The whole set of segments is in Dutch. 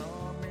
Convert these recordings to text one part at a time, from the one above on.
saw me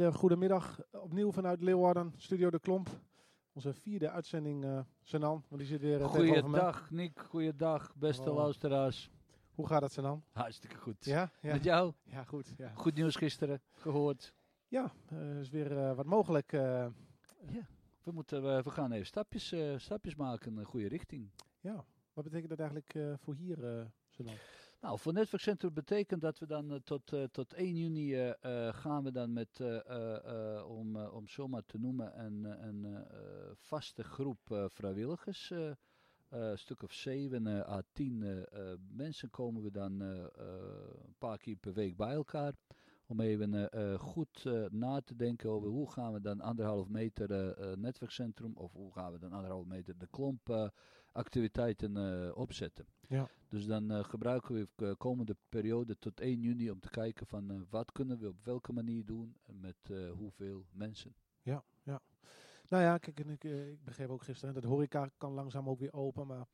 hele goede middag. Opnieuw vanuit Leeuwarden, Studio De Klomp. Onze vierde uitzending, eh Senan. Want die zit weer uh. Goeiedag Nick, goeiedag beste Oh. luisteraars. Hoe gaat het, Senan? Hartstikke goed. Ja? Ja, Met jou? ja goed. Ja, Goed nieuws gisteren gehoord. ja eh, is weer wat mogelijk. Ja, we, moeten, we gaan even stapjes, stapjes maken in een goede richting. ja. Wat betekent dat eigenlijk voor hier, Senan? Nou, voor Netwerkcentrum betekent dat we dan eh, tot, eh, tot 1 juni eh, gaan we dan met, om, om zomaar te noemen, een, een vaste groep vrijwilligers. een stuk of 7 eh, à 10 eh, eh, mensen komen we dan een paar keer per week bij elkaar. Om even goed na te denken over hoe gaan we dan anderhalf meter netwerkcentrum of hoe gaan we dan anderhalf meter de klomp activiteiten eh, opzetten. Ja. Dus dan eh, gebruiken we de komende periode tot 1 juni om te kijken van eh, wat kunnen we op welke manier doen en met eh, hoeveel mensen. Ja, ja. Nou ja, kijk, en ik, eh, ik begreep ook gisteren, dat horeca kan langzaam ook weer open. Maar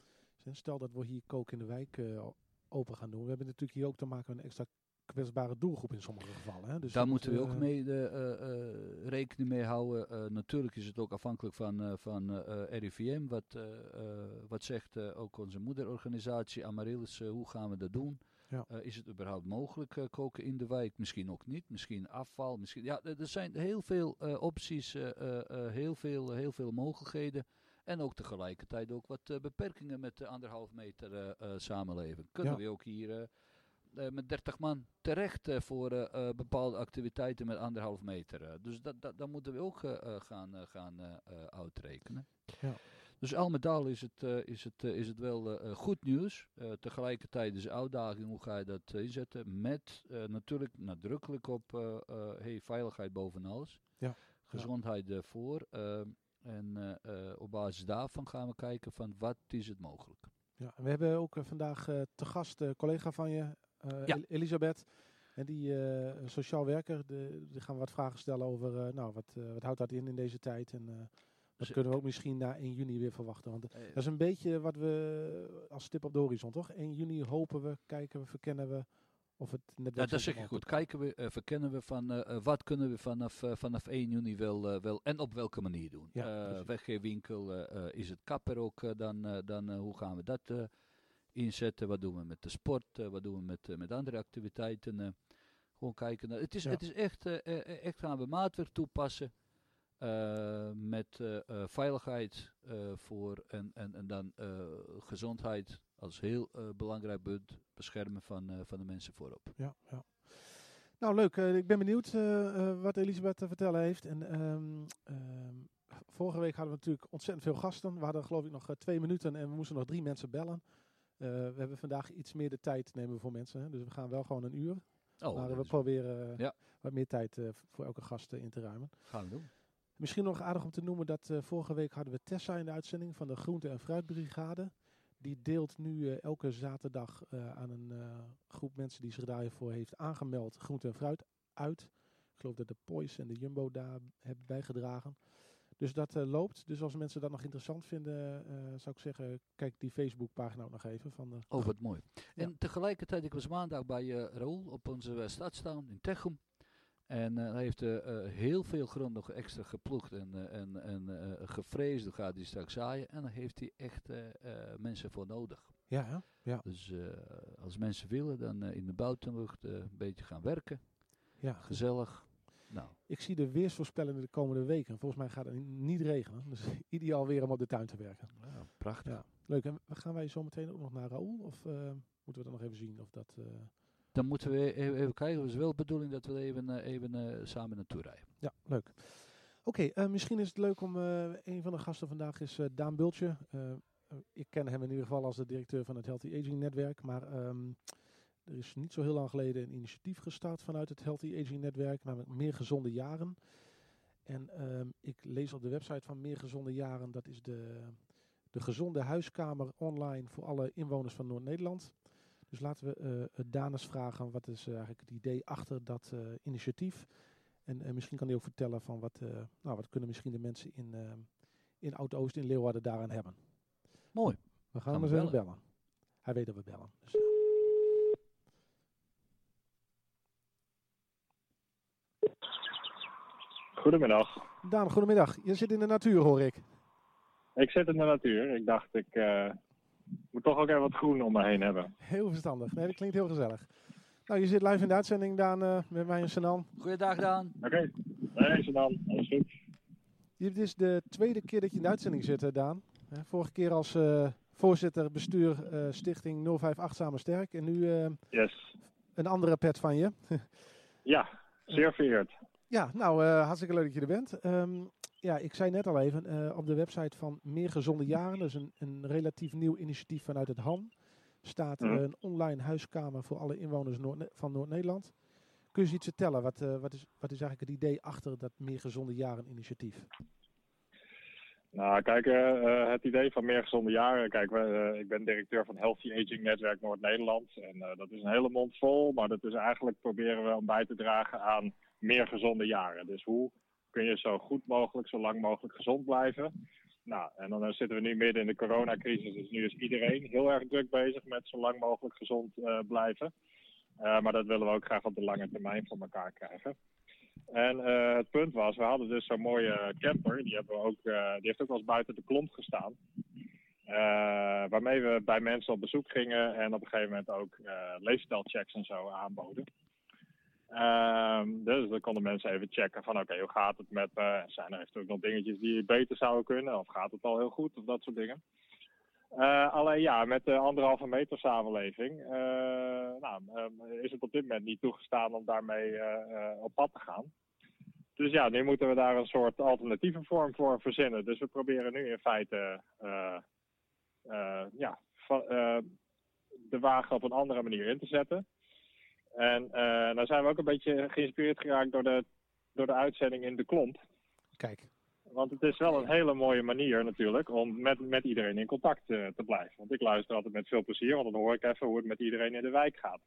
stel dat we hier koken in de wijk eh, open gaan doen. We hebben natuurlijk hier ook te maken met een extra kwetsbare doelgroep in sommige gevallen. Hè? Dus Daar moeten we ook eh, mee eh, eh, eh, rekening mee houden. Natuurlijk is het ook afhankelijk van, van RIVM. Wat, wat zegt ook onze moederorganisatie Amaryllis, hoe gaan we dat doen? Ja. Is het überhaupt mogelijk koken in de wijk? Misschien ook niet. Misschien afval. Misschien, ja, er zijn heel veel opties, heel, veel, heel veel mogelijkheden. En ook tegelijkertijd ook wat beperkingen met de anderhalf meter samenleven. Kunnen Ja. we ook hier eh, met 30 man terecht eh, voor eh, bepaalde activiteiten met anderhalf meter. dus dat, dat, dat moeten we ook gaan, gaan uitrekenen. Ja. Dus al met al is het, is het, is het wel goed nieuws. Tegelijkertijd is de uitdaging, hoe ga je dat inzetten? Met natuurlijk nadrukkelijk op hey, veiligheid boven alles. Ja. Gezondheid ervoor. eh, en op basis daarvan gaan we kijken van wat is het mogelijk. Ja, we hebben ook vandaag te gast een collega van je, Ja. El- Elisabeth. En die eh, sociaal werker, de, die gaan we wat vragen stellen over, eh, nou, wat, eh, wat houdt dat in in deze tijd? En eh, wat Dus- kunnen we ook misschien na 1 juni weer verwachten? Want Eh, dat is een beetje wat we als stip op de horizon, toch? 1 juni hopen we, kijken we, verkennen we Of het Ja, netwerk dat zeg je goed. Kijken we, eh, verkennen we van eh, eh, wat kunnen we vanaf, eh, vanaf 1 juni wel, eh, wel en op welke manier doen. Ja, Eh, eh, eh, is het kapper ook eh, dan, eh, dan eh, hoe gaan we dat eh, inzetten? Wat doen we met de sport? Eh, wat doen we met, eh, met andere activiteiten? eh. gewoon kijken. Naar, het, is, Ja. het is echt, echt gaan we maatwerk toepassen. met veiligheid voor en, en, en dan gezondheid als heel belangrijk punt. Beschermen van, van de mensen voorop. Ja, ja. Nou, leuk. Ik ben benieuwd wat Elisabeth te vertellen heeft. En, ehm, ehm, vorige week hadden we natuurlijk ontzettend veel gasten. We hadden geloof ik nog twee minuten en we moesten nog drie mensen bellen. Eh, we hebben vandaag iets meer de tijd nemen voor mensen. Hè? Dus we gaan wel gewoon een uur. Oh, maar we proberen eh, Ja. wat meer tijd eh, voor elke gast in te ruimen. gaan we doen. Misschien nog aardig om te noemen dat vorige week hadden we Tessa in de uitzending van de Groente- en Fruitbrigade. Die deelt nu elke zaterdag aan een groep mensen die zich daarvoor heeft aangemeld groente en fruit uit. Ik geloof dat de Poise en de Jumbo daar hebben bijgedragen. Dus dat eh, loopt. Dus als mensen dat nog interessant vinden, eh, zou ik zeggen, kijk die Facebookpagina ook nog even. Van de Oh, wat mooi. Ja. En tegelijkertijd, ik was maandag bij eh Raoul op onze eh, stad staan in Techum. En eh, hij heeft eh, eh, heel veel grond nog extra geploegd en, eh, en, en eh, gevreesd. Dan gaat hij straks zaaien. En daar heeft hij echt eh, eh, mensen voor nodig. Ja, hè? ja, Dus eh, als mensen willen, dan eh, in de buitenlucht eh, een beetje gaan werken. ja. Gezellig. Nou, Ik zie de weersvoorspellingen de komende weken. Volgens mij gaat het niet regenen. Dus ideaal weer om op de tuin te werken. ja, prachtig. Ja. Leuk. En gaan wij zo meteen ook nog naar Raoul? Of eh, moeten we dat nog even zien? Of dat, eh, Dan moeten we even, even kijken. Het is wel de bedoeling dat we even, eh, even samen naartoe rijden. Ja, leuk. Oké, misschien is het leuk om... een van de gasten vandaag is Daan Bultje. Ik ken hem in ieder geval als de directeur van het Healthy Aging Netwerk. Maar ehm, er is niet zo heel lang geleden een initiatief gestart vanuit het Healthy Aging Netwerk. Namelijk Meer Gezonde Jaren. En ehm, ik lees op de website van Meer Gezonde Jaren. Dat is de, de gezonde huiskamer online voor alle inwoners van Noord-Nederland. Dus laten we eh Daan eens vragen wat is eh, eigenlijk het idee achter dat eh, initiatief. En eh, misschien kan hij ook vertellen van wat, eh, nou, wat kunnen misschien de mensen in, eh, in Oud-Oost, in Leeuwarden daaraan hebben. Mooi. We gaan Gaan hem eens bellen. bellen. Hij weet dat we bellen. Dus, Goedemiddag. Daan, goedemiddag. Je zit in de natuur, hoor ik. Ik zit in de natuur. Ik dacht, ik eh, moet toch ook even wat groen om me heen hebben. Heel verstandig. Nee, dat klinkt heel gezellig. Nou, je zit live in de uitzending, Daan, eh, met mij en Sanan. Goeiedag Daan. Oké, is ze dan. Alles goed. Dit is de tweede keer dat je in de uitzending zit, hè, Daan. Hè, vorige keer als eh, voorzitter bestuur eh, Stichting 058 Samen Sterk. En nu eh, Yes. een andere pet van je. Ja, zeer vereerd. Ja, nou, eh, hartstikke leuk dat je er bent. Ehm, ja, ik zei net al even, eh, op de website van Meer Gezonde Jaren, dus een, een relatief nieuw initiatief vanuit het HAN, staat Mhm. een online huiskamer voor alle inwoners Noord- van Noord-Nederland. Kun je eens iets vertellen? Wat, eh, wat, is, wat is eigenlijk het idee achter dat Meer Gezonde Jaren initiatief? Nou, kijk, het idee van meer gezonde jaren. Kijk, we, ik ben directeur van Healthy Aging Netwerk Noord-Nederland. En dat is een hele mond vol, maar dat is eigenlijk proberen we om bij te dragen aan meer gezonde jaren. Dus hoe kun je zo goed mogelijk, zo lang mogelijk gezond blijven? Nou, en dan eh, zitten we nu midden in de coronacrisis, dus nu is iedereen heel erg druk bezig met zo lang mogelijk gezond eh, blijven. Eh, maar dat willen we ook graag op de lange termijn voor elkaar krijgen. En het punt was, we hadden dus zo'n mooie camper, die, hebben we ook, die heeft ook wel buiten de klomp gestaan. Waarmee we bij mensen op bezoek gingen en op een gegeven moment ook leefstijlchecks en zo aanboden. Ehm, dus dan konden mensen even checken van oké, hoe gaat het met me? Zijn er eventueel nog dingetjes die beter zouden kunnen? Of gaat het al heel goed? Of dat soort dingen. Eh, alleen ja, met de anderhalve meter samenleving eh, nou, ehm, is het op dit moment niet toegestaan om daarmee eh, eh, op pad te gaan. Dus ja, nu moeten we daar een soort alternatieve vorm voor verzinnen. Dus we proberen nu in feite eh, eh, ja, eh, de wagen op een andere manier in te zetten. En eh nou zijn we ook een beetje geïnspireerd geraakt door de, door de uitzending in de klomp. Kijk, Want het is wel een hele mooie manier natuurlijk om met, met iedereen in contact eh, te blijven. Want ik luister altijd met veel plezier, want dan hoor ik even hoe het met iedereen in de wijk gaat.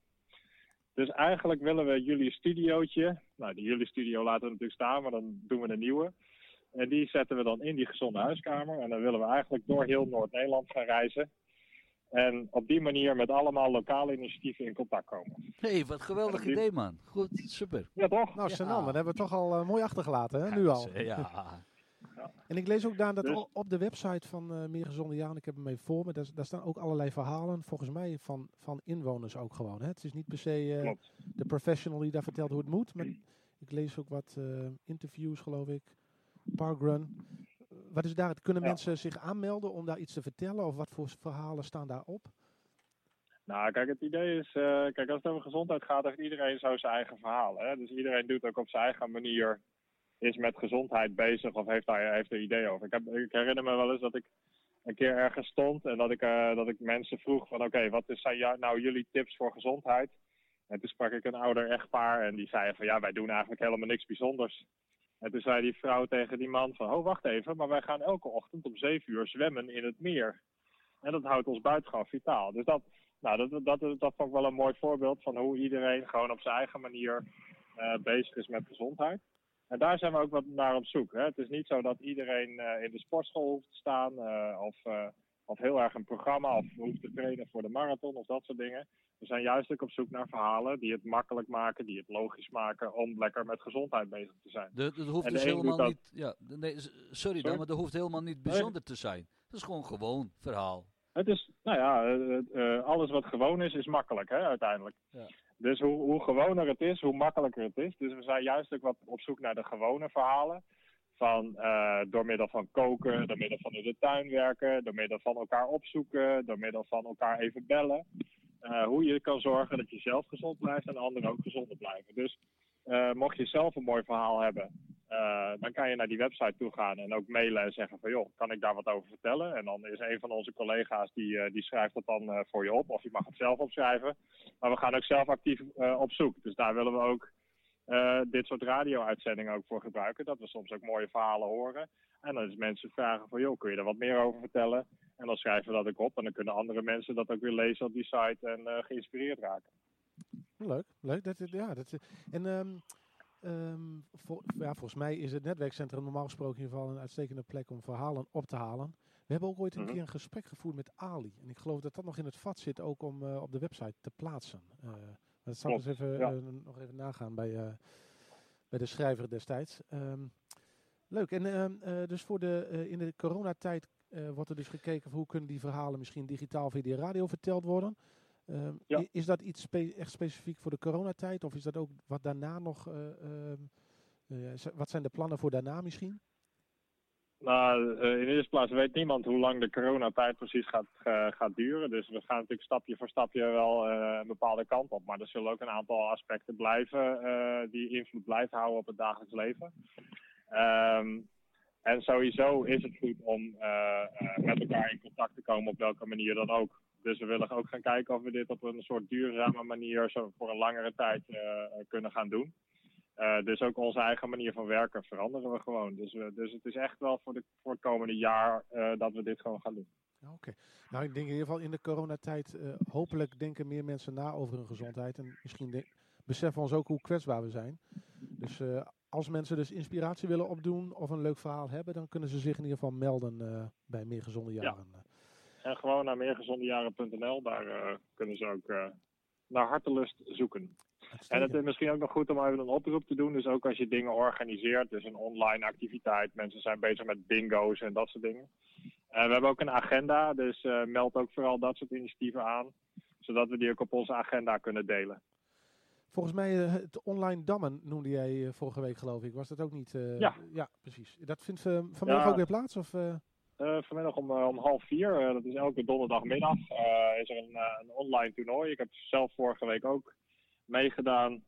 Dus eigenlijk willen we jullie studiootje, nou die jullie studio laten we natuurlijk staan, maar dan doen we een nieuwe. En die zetten we dan in die gezonde huiskamer. En dan willen we eigenlijk door heel Noord-Nederland gaan reizen. En op die manier met allemaal lokale initiatieven in contact komen. hey, wat geweldig die- idee, man. Goed, super. Ja, toch? Nou, Ja. Senan, dat hebben we toch al eh, mooi achtergelaten, hè, nu al. Ja. En ik lees ook daar dat Dus- op de website van eh Meer Gezonde Jaren, ik heb hem mee voor me, daar, daar staan ook allerlei verhalen, volgens mij van, van inwoners ook gewoon. Hè? Het is niet per se eh, de professional die daar vertelt hoe het moet, maar ik lees ook wat eh, interviews, geloof ik. Parkrun. Wat is daar? Kunnen mensen zich aanmelden om daar iets te vertellen? Of wat voor verhalen staan daarop? Nou, kijk, het idee is, eh, kijk, als het over gezondheid gaat, heeft iedereen zo zijn eigen verhaal. Hè? Dus iedereen doet ook op zijn eigen manier, is met gezondheid bezig of heeft daar heeft er ideeën over. Ik, heb, ik herinner me wel eens dat ik een keer ergens stond en dat ik, eh, dat ik mensen vroeg van, oké, wat is, zijn nou jullie tips voor gezondheid? En toen sprak ik een ouder echtpaar en die zei van, ja, wij doen eigenlijk helemaal niks bijzonders. En toen zei die vrouw tegen die man van, oh, wacht even, maar wij gaan elke ochtend om zeven uur zwemmen in het meer. En dat houdt ons buitengewoon vitaal. Dus dat, nou, dat, dat, dat vond ik wel een mooi voorbeeld van hoe iedereen gewoon op zijn eigen manier eh, bezig is met gezondheid. En daar zijn we ook wat naar op zoek. Hè. Het is niet zo dat iedereen eh, in de sportschool hoeft te staan eh, of, of heel erg een programma of hoeft te trainen voor de marathon of dat soort dingen. We zijn juist ook op zoek naar verhalen die het makkelijk maken, die het logisch maken om lekker met gezondheid bezig te zijn. Dat, dat hoeft En dus helemaal dat- niet. Ja, nee, sorry dan, maar dat hoeft helemaal niet bijzonder te zijn. Dat is gewoon gewoon verhaal. Het is, nou ja, eh, alles wat gewoon is, is makkelijk hè, uiteindelijk. Ja. Dus hoe, hoe gewoner het is, hoe makkelijker het is. Dus we zijn juist ook wat op zoek naar de gewone verhalen. Van, eh, door middel van koken, door middel van in de tuin werken, door middel van elkaar opzoeken, door middel van elkaar even bellen. Eh, hoe je kan zorgen dat je zelf gezond blijft en anderen ook gezonder blijven. Dus eh, mocht je zelf een mooi verhaal hebben, eh, dan kan je naar die website toe gaan en ook mailen en zeggen van joh, kan ik daar wat over vertellen? En dan is een van onze collega's die, die schrijft dat dan voor je op of je mag het zelf opschrijven. Maar we gaan ook zelf actief op zoek. Dus daar willen we ook dit soort radio-uitzendingen ook voor gebruiken. Dat we soms ook mooie verhalen horen. En dan is mensen vragen van joh, kun je er wat meer over vertellen? En dan schrijven we dat ook op en dan kunnen andere mensen dat ook weer lezen op die site en eh, geïnspireerd raken. Leuk, leuk. Dat, ja, dat, en ehm, ehm, ja, volgens mij is het netwerkcentrum normaal gesproken in ieder geval een uitstekende plek om verhalen op te halen. We hebben ook ooit een Mhm. keer een gesprek gevoerd met Ali. En ik geloof dat dat nog in het vat zit ook om eh, op de website te plaatsen. Eh, dat zal ik even, ja. nog even nagaan bij, bij de schrijver destijds. Ehm, leuk. En ehm, eh, dus voor de, eh, in de coronatijd eh, wordt er dus gekeken hoe kunnen die verhalen misschien digitaal via de radio verteld worden. Ehm, Ja. Is dat iets spe- echt specifiek voor de coronatijd? Of is dat ook wat daarna nog... eh, ehm, eh, wat zijn de plannen voor daarna misschien? Nou, in de eerste plaats weet niemand hoe lang de coronatijd precies gaat, gaat duren. Dus we gaan natuurlijk stapje voor stapje wel een bepaalde kant op. Maar er zullen ook een aantal aspecten blijven die invloed blijven houden op het dagelijks leven. Ehm, en sowieso is het goed om eh, eh, met elkaar in contact te komen op welke manier dan ook. Dus we willen ook gaan kijken of we dit op een soort duurzame manier zo voor een langere tijd eh, kunnen gaan doen. Dus ook onze eigen manier van werken veranderen we gewoon. Dus, dus het is echt wel voor, de, voor het komende jaar dat we dit gewoon gaan doen. Oké. Nou, ik denk in ieder geval in de coronatijd, hopelijk denken meer mensen na over hun gezondheid. En misschien beseffen we ons ook hoe kwetsbaar we zijn. Dus als mensen dus inspiratie willen opdoen of een leuk verhaal hebben, dan kunnen ze zich in ieder geval melden eh, bij Meer Gezonde Ja. Jaren. En gewoon naar meergezondejaren.nl, daar eh, kunnen ze ook eh, naar hartelust zoeken. En het is misschien ook nog goed om even een oproep te doen. Dus ook als je dingen organiseert, dus een online activiteit. Mensen zijn bezig met bingo's en dat soort dingen. We hebben ook een agenda, dus meld ook vooral dat soort initiatieven aan. Zodat we die ook op onze agenda kunnen delen. Volgens mij eh, het online dammen noemde jij eh, vorige week geloof ik. Was dat ook niet? eh, Ja. Ja, precies. Dat vindt vanmiddag Ja. ook weer plaats? Of? Eh, vanmiddag om, om half vier, eh, dat is elke donderdagmiddag, is er een, een online toernooi. Ik heb zelf vorige week ook meegedaan.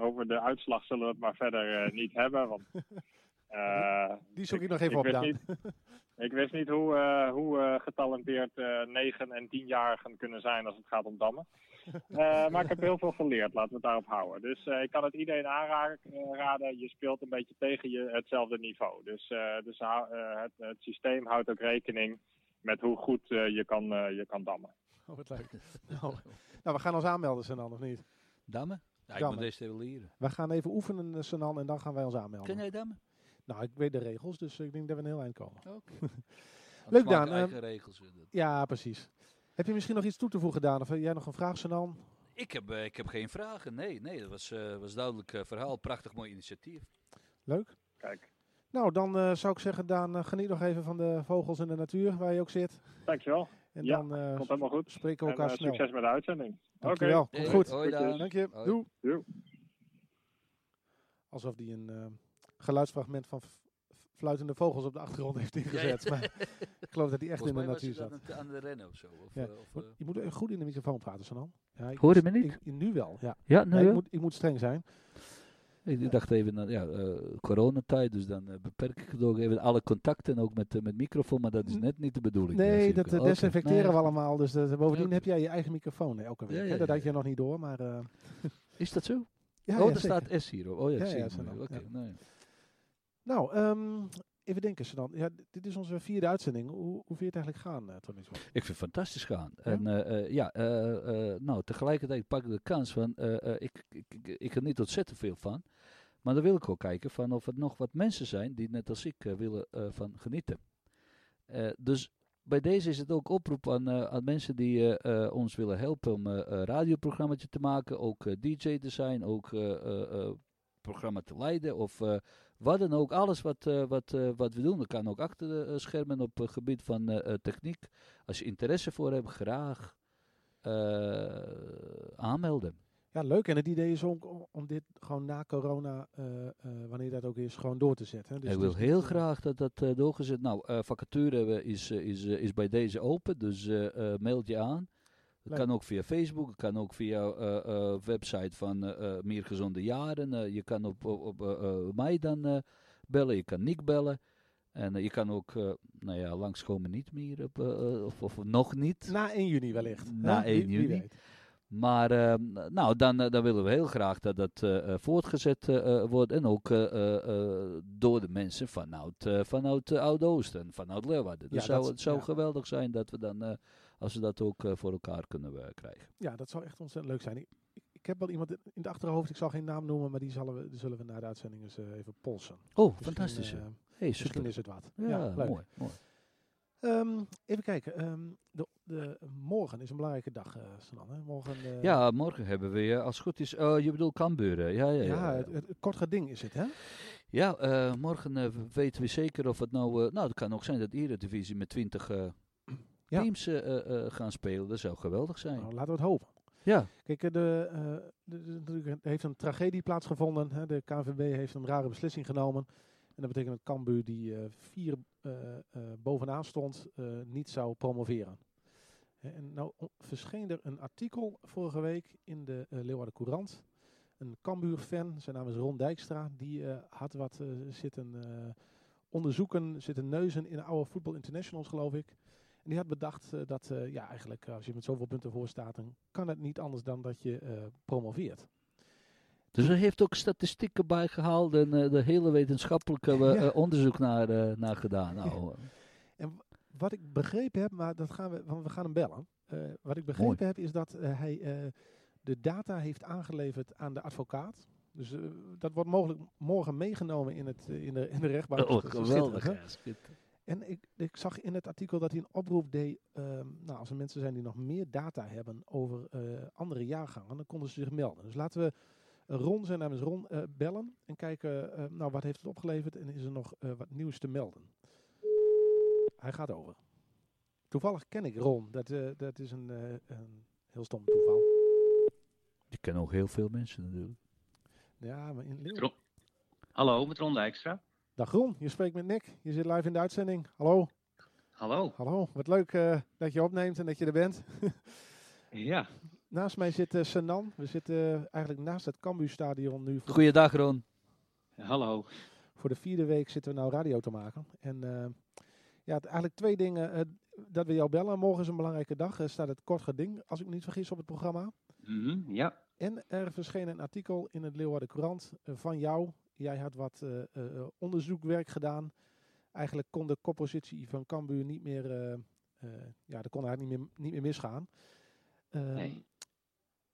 Over de uitslag zullen we het maar verder niet hebben. Want, Die zoek ik nog even op, wist Daan. niet, ik wist niet hoe, hoe getalenteerd 9 en 10-jarigen kunnen zijn als het gaat om dammen. Eh, maar ik heb heel veel geleerd, laten we het daarop houden. Dus eh, ik kan het iedereen aanraden. Je speelt een beetje tegen je hetzelfde niveau. Dus, eh, dus eh, het, het systeem houdt ook rekening met hoe goed eh, je, kan, eh, je kan dammen. Oh, wat leuk. nou, nou, we gaan ons aanmelden, Sanan, of niet? Dammen? Ja, ik Dammen. moet deze even leren. We gaan even oefenen, eh, Sanan, en dan gaan wij ons aanmelden. Ken jij dammen? Nou, ik weet de regels, dus ik denk dat we een heel eind komen. Oké. Leuk, Leuk Daan, regels. eh, Ja, precies. Heb je misschien nog iets toe te voegen, Daan? Of heb jij nog een vraag, Sanan? Ik heb, eh, ik heb geen vragen. Nee, nee, dat was, eh was duidelijk eh, verhaal. Prachtig mooi initiatief. Leuk. Kijk, Nou, dan eh, zou ik zeggen, Daan, geniet nog even van de vogels in de natuur, waar je ook zit. dankjewel. En Ja, dan eh, Komt helemaal goed. spreken we En, elkaar snel. succes met de uitzending. Oké. Dankjewel. Komt Hey, goed. Hoi, Daan. Dank je. Doei. Doei. Alsof die een eh, geluidsfragment van fluitende vogels op de achtergrond heeft ingezet. Maar ik geloof dat hij echt Volgens in de natuur zat. dan aan het rennen of zo. Of, Ja. eh, of, eh, Je moet even goed in de microfoon praten, Sanan. Ja, Hoor je me niet? ik- nu wel, ja. ja, Ja, nou ik, moet, ik moet streng zijn. Ik dacht even, nou, ja, eh, coronatijd, dus dan beperk ik het ook even alle contacten, ook met, met microfoon, maar dat is net niet de bedoeling. Nee, dat desinfecteren Nee, we allemaal. Dus bovendien heb jij je eigen microfoon elke week. Ja, hè? ja, Dat had je nog niet door, maar... eh, Is dat zo? ja, oh, ja, er zeker. staat S hier. Oh ja, ik Ja, zie ja, Oké, ja. nou ja. Nou, ehm, even denken, Sanan. Ja, d- dit is onze vierde uitzending. Hoe, hoe vind je het eigenlijk gaan nu toe? Ik vind het fantastisch gaan. En eh, eh, ja, nou, tegelijkertijd pak ik de kans van, ik, ik, ik, ik geniet ontzettend veel van. Maar dan wil ik ook kijken van of er nog wat mensen zijn die net als ik willen van genieten. Dus bij deze is het ook oproep aan, aan mensen die ons willen helpen om een radioprogrammaatje te maken, ook DJ te zijn, ook programma te leiden of wat dan ook. Alles wat, eh, wat, eh, wat we doen, dat kan ook achter de eh, schermen op het gebied van techniek. Als je interesse voor hebt, graag aanmelden. Ja, leuk. En het idee is om, om dit gewoon na corona, wanneer dat ook is, gewoon door te zetten. Dus ik wil heel graag dat dat eh, doorgezet. Nou, vacature is, is, is bij deze open, dus meld je aan. Het kan ook via Facebook, het kan ook via eh, website van eh, Meer Gezonde Jaren. Je kan op, op, op mij dan bellen, je kan Nick bellen. En je kan ook, nou ja, langskomen niet meer, op, of, of nog niet. Na 1 juni wellicht. Na hè? 1 Wie- wie juni. Maar ehm, nou, dan, dan willen we heel graag dat dat voortgezet wordt. En ook door de mensen vanuit, vanuit Oud-Oosten, vanuit Leeuwarden. Dus Ja, zou, dat- het zou ja. geweldig zijn dat we dan, als we dat ook eh, voor elkaar kunnen eh, krijgen. Ja, dat zou echt ontzettend leuk zijn. Ik, heb wel iemand in het achterhoofd, ik zal geen naam noemen, maar die zullen we, die zullen we na de uitzending eens eh, even polsen. Oh, Misschien, fantastisch. hey, misschien super. is het wat. Ja, leuk. mooi. mooi. Ehm, even kijken. ehm, de, de, morgen is een belangrijke dag, eh Sanan. Hè? Morgen, Ja, morgen hebben we, eh, als het goed is, oh, je bedoelt Cambuur. hè? Ja, ja, ja. ja, het, het, het kort geding is het, hè? Ja, morgen weten we zeker of het nou... nou, het kan ook zijn dat de Eredivisie met 20 eh, Ja. Teams eh, eh, eh, gaan spelen. Dat zou geweldig zijn. Nou, laten we het hopen. Ja, Kijk, de, er heeft een tragedie plaatsgevonden. Hè. De KNVB heeft een rare beslissing genomen. En dat betekent dat Cambuur, die vier bovenaan stond, niet zou promoveren. En nou verscheen er een artikel vorige week in de Leeuwarden Courant. Een Cambuur-fan, zijn naam is Ron Dijkstra, die had wat zitten onderzoeken, zitten neuzen in oude Football Internationals, geloof ik. En die had bedacht eh, dat, eh, ja, eigenlijk eh, als je met zoveel punten voor staat, dan kan het niet anders dan dat je promoveert. dus er heeft ook statistieken bijgehaald en eh, de hele wetenschappelijke Ja. onderzoek naar, naar gedaan. Nou, eh, Wat ik begrepen heb, maar dat gaan we, want we gaan hem bellen. Wat ik begrepen heb is dat hij de data heeft aangeleverd aan de advocaat. Dus dat wordt mogelijk morgen meegenomen in, het, in, de, in de rechtbank. oh, is geweldig. Schitterend. En ik, ik zag in het artikel dat hij een oproep deed. ehm, nou, als er mensen zijn die nog meer data hebben over eh, andere jaargangen, dan konden ze zich melden. Dus laten we Ron, zijn naam is Ron, eh, bellen en kijken, eh, nou, wat heeft het opgeleverd en is er nog eh, wat nieuws te melden. Hij gaat over. Toevallig ken ik Ron. Dat, eh, dat is een, eh, een heel stom toeval. Je kent ook heel veel mensen natuurlijk. Ja, maar in Hallo, met Ron Dijkstra. Dag Ron, je spreekt met Nick. Je zit live in de uitzending. Hallo. Hallo. Hallo. Wat leuk eh, dat je opneemt en dat je er bent. Ja, Naast mij zit eh, Sanan. We zitten eh, eigenlijk naast het Cambuurstadion nu. Voor, Goeiedag Ron. hallo. voor de vierde week zitten we nou radio te maken. En eh, ja, eigenlijk twee dingen dat we jou bellen. Morgen is een belangrijke dag. Er staat het kort geding, als ik me niet vergis, op het programma. Mhm, ja, En er verscheen een artikel in het Leeuwarden Courant van jou. Jij had wat eh, eh, onderzoekwerk gedaan. Eigenlijk kon de koppositie van Cambuur niet meer, eh, eh, ja, dat kon eigenlijk niet meer, niet meer misgaan. Eh, nee.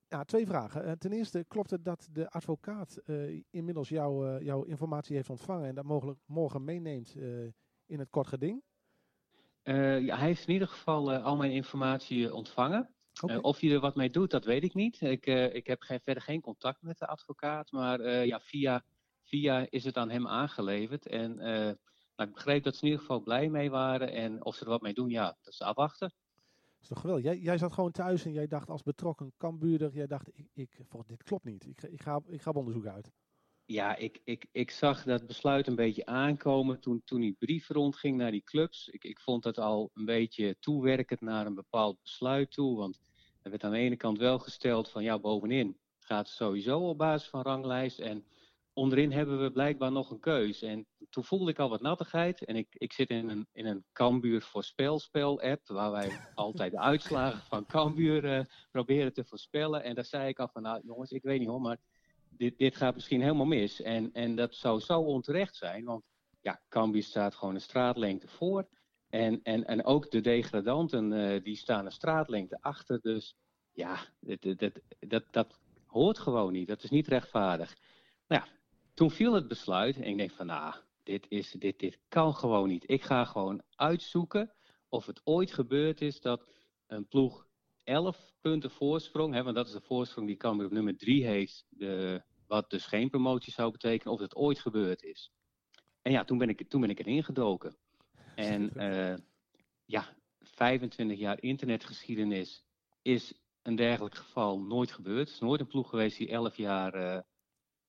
Ja, twee vragen. Eh, ten eerste, klopt het dat de advocaat eh, inmiddels jouw eh, jouw informatie heeft ontvangen en dat mogelijk morgen meeneemt eh, in het kort geding? Eh, ja, hij heeft in ieder geval eh, al mijn informatie eh, ontvangen. Eh, of hij er wat mee doet, dat weet ik niet. Ik, eh, ik heb geen, verder geen contact met de advocaat, maar eh, ja, via, via is het aan hem aangeleverd. En eh, nou, ik begreep dat ze in ieder geval blij mee waren. En of ze er wat mee doen, ja, dat is afwachten. Dat is toch geweldig. Jij, jij zat gewoon thuis en jij dacht als betrokken kambuurder, jij dacht, ik, ik, dit klopt niet. Ik, ga- ik, ga, ik ga op onderzoek uit. Ja, ik, ik, ik zag dat besluit een beetje aankomen toen, toen die brief rondging naar die clubs. Ik, ik vond dat al een beetje toewerkend naar een bepaald besluit toe. Want er werd aan de ene kant wel gesteld van ja, bovenin gaat het sowieso op basis van ranglijst. En onderin hebben we blijkbaar nog een keus. En toen voelde ik al wat nattigheid. En ik, ik zit in een, in een Cambuur voorspelspel-app, waar wij altijd de uitslagen van Cambuur eh, proberen te voorspellen. En daar zei ik al van, nou jongens, ik weet niet hoor, maar dit, dit gaat misschien helemaal mis. En, en dat zou zo onterecht zijn, want ja, Cambuur staat gewoon een straatlengte voor. En, en, en ook de degradanten, eh, die staan een straatlengte achter. Dus ja, dat, dat, dat, dat, dat hoort gewoon niet. Dat is niet rechtvaardig. Nou ja, toen viel het besluit en ik denk van, nou, dit, is, dit, dit kan gewoon niet. Ik ga gewoon uitzoeken of het ooit gebeurd is dat een ploeg 11 punten voorsprong, hè, want dat is de voorsprong die Cambuur op nummer 3 heeft, de, wat dus geen promotie zou betekenen, of het ooit gebeurd is. En ja, toen ben ik, toen ben ik erin gedoken. En eh, ja, 25 jaar internetgeschiedenis is een dergelijk geval nooit gebeurd. Er is nooit een ploeg geweest die 11 jaar eh,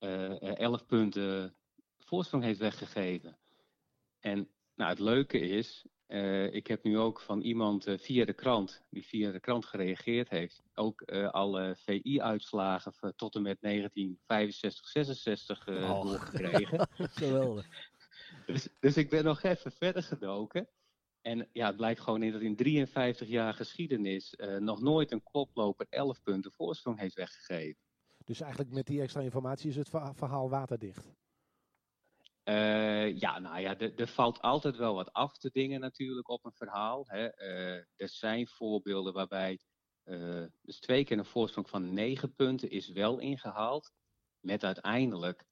11 punten voorsprong heeft weggegeven. En nou, het leuke is, eh, ik heb nu ook van iemand eh, via de krant, die via de krant gereageerd heeft, ook eh, alle VI-uitslagen tot en met 1965, 66 eh Och. doorgekregen. Geweldig. Dus, dus ik ben nog even verder gedoken. En ja, het blijkt gewoon in dat in 53 jaar geschiedenis eh, nog nooit een koploper 11 punten voorsprong heeft weggegeven. Dus eigenlijk met die extra informatie is het verha- verhaal waterdicht. Eh, ja, nou ja, er valt altijd wel wat af te dingen natuurlijk op een verhaal. Hè. Eh, er zijn voorbeelden waarbij eh, dus twee keer een voorsprong van 9 punten is wel ingehaald. Met uiteindelijk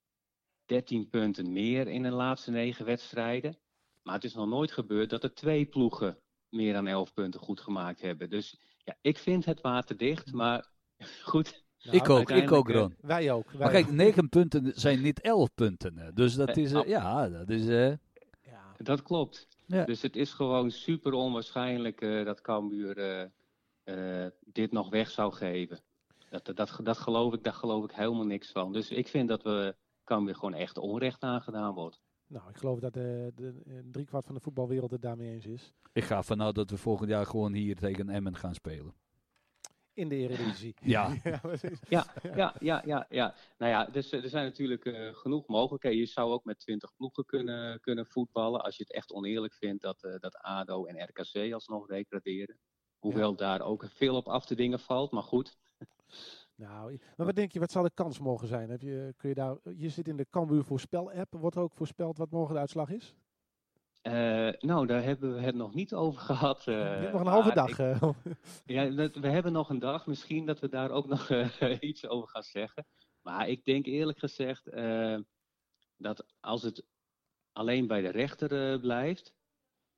13 punten meer in de laatste negen wedstrijden. Maar het is nog nooit gebeurd dat er twee ploegen meer dan 11 punten goed gemaakt hebben. Dus ja, ik vind het waterdicht, maar goed. Nou, ik ook, ik ook, uiteindelijk, Ron. Wij ook. Wij Maar kijk, negen punten zijn niet elf punten. hè. Dus dat Eh, is, eh, ab- ja, dat is... eh, Ja. Dat klopt. Ja. Dus het is gewoon super onwaarschijnlijk eh, dat Cambuur eh, eh, dit nog weg zou geven. Dat, dat, dat, dat geloof ik, daar geloof ik helemaal niks van. Dus ik vind dat we Cambuur gewoon echt onrecht aangedaan wordt. Nou, ik geloof dat de, de, eh, driekwart van de voetbalwereld het daarmee eens is. ik ga vanuit dat we volgend jaar gewoon hier tegen Emmen gaan spelen. In de Eredivisie. Ja. ja, precies. Ja, ja, ja, ja. ja. Nou ja, dus eh, er zijn natuurlijk eh, genoeg mogelijkheden. Je zou ook met 20 ploegen kunnen, kunnen voetballen. Als je het echt oneerlijk vindt dat, eh, dat ADO en RKC alsnog degraderen. Hoewel daar ook veel op af te dingen valt. Maar goed, Nou, maar wat denk je, wat zal de kans morgen zijn? Heb je, kun je, daar, je zit in de Cambuur voorspel-app. Wordt ook voorspeld wat morgen de uitslag is? Eh, nou, daar hebben we het nog niet over gehad. eh, je hebt nog een halve dag. ik- eh. ja, dat- we hebben nog een dag. Misschien dat we daar ook nog eh, iets over gaan zeggen. Maar ik denk eerlijk gezegd eh, dat als het alleen bij de rechter eh, blijft,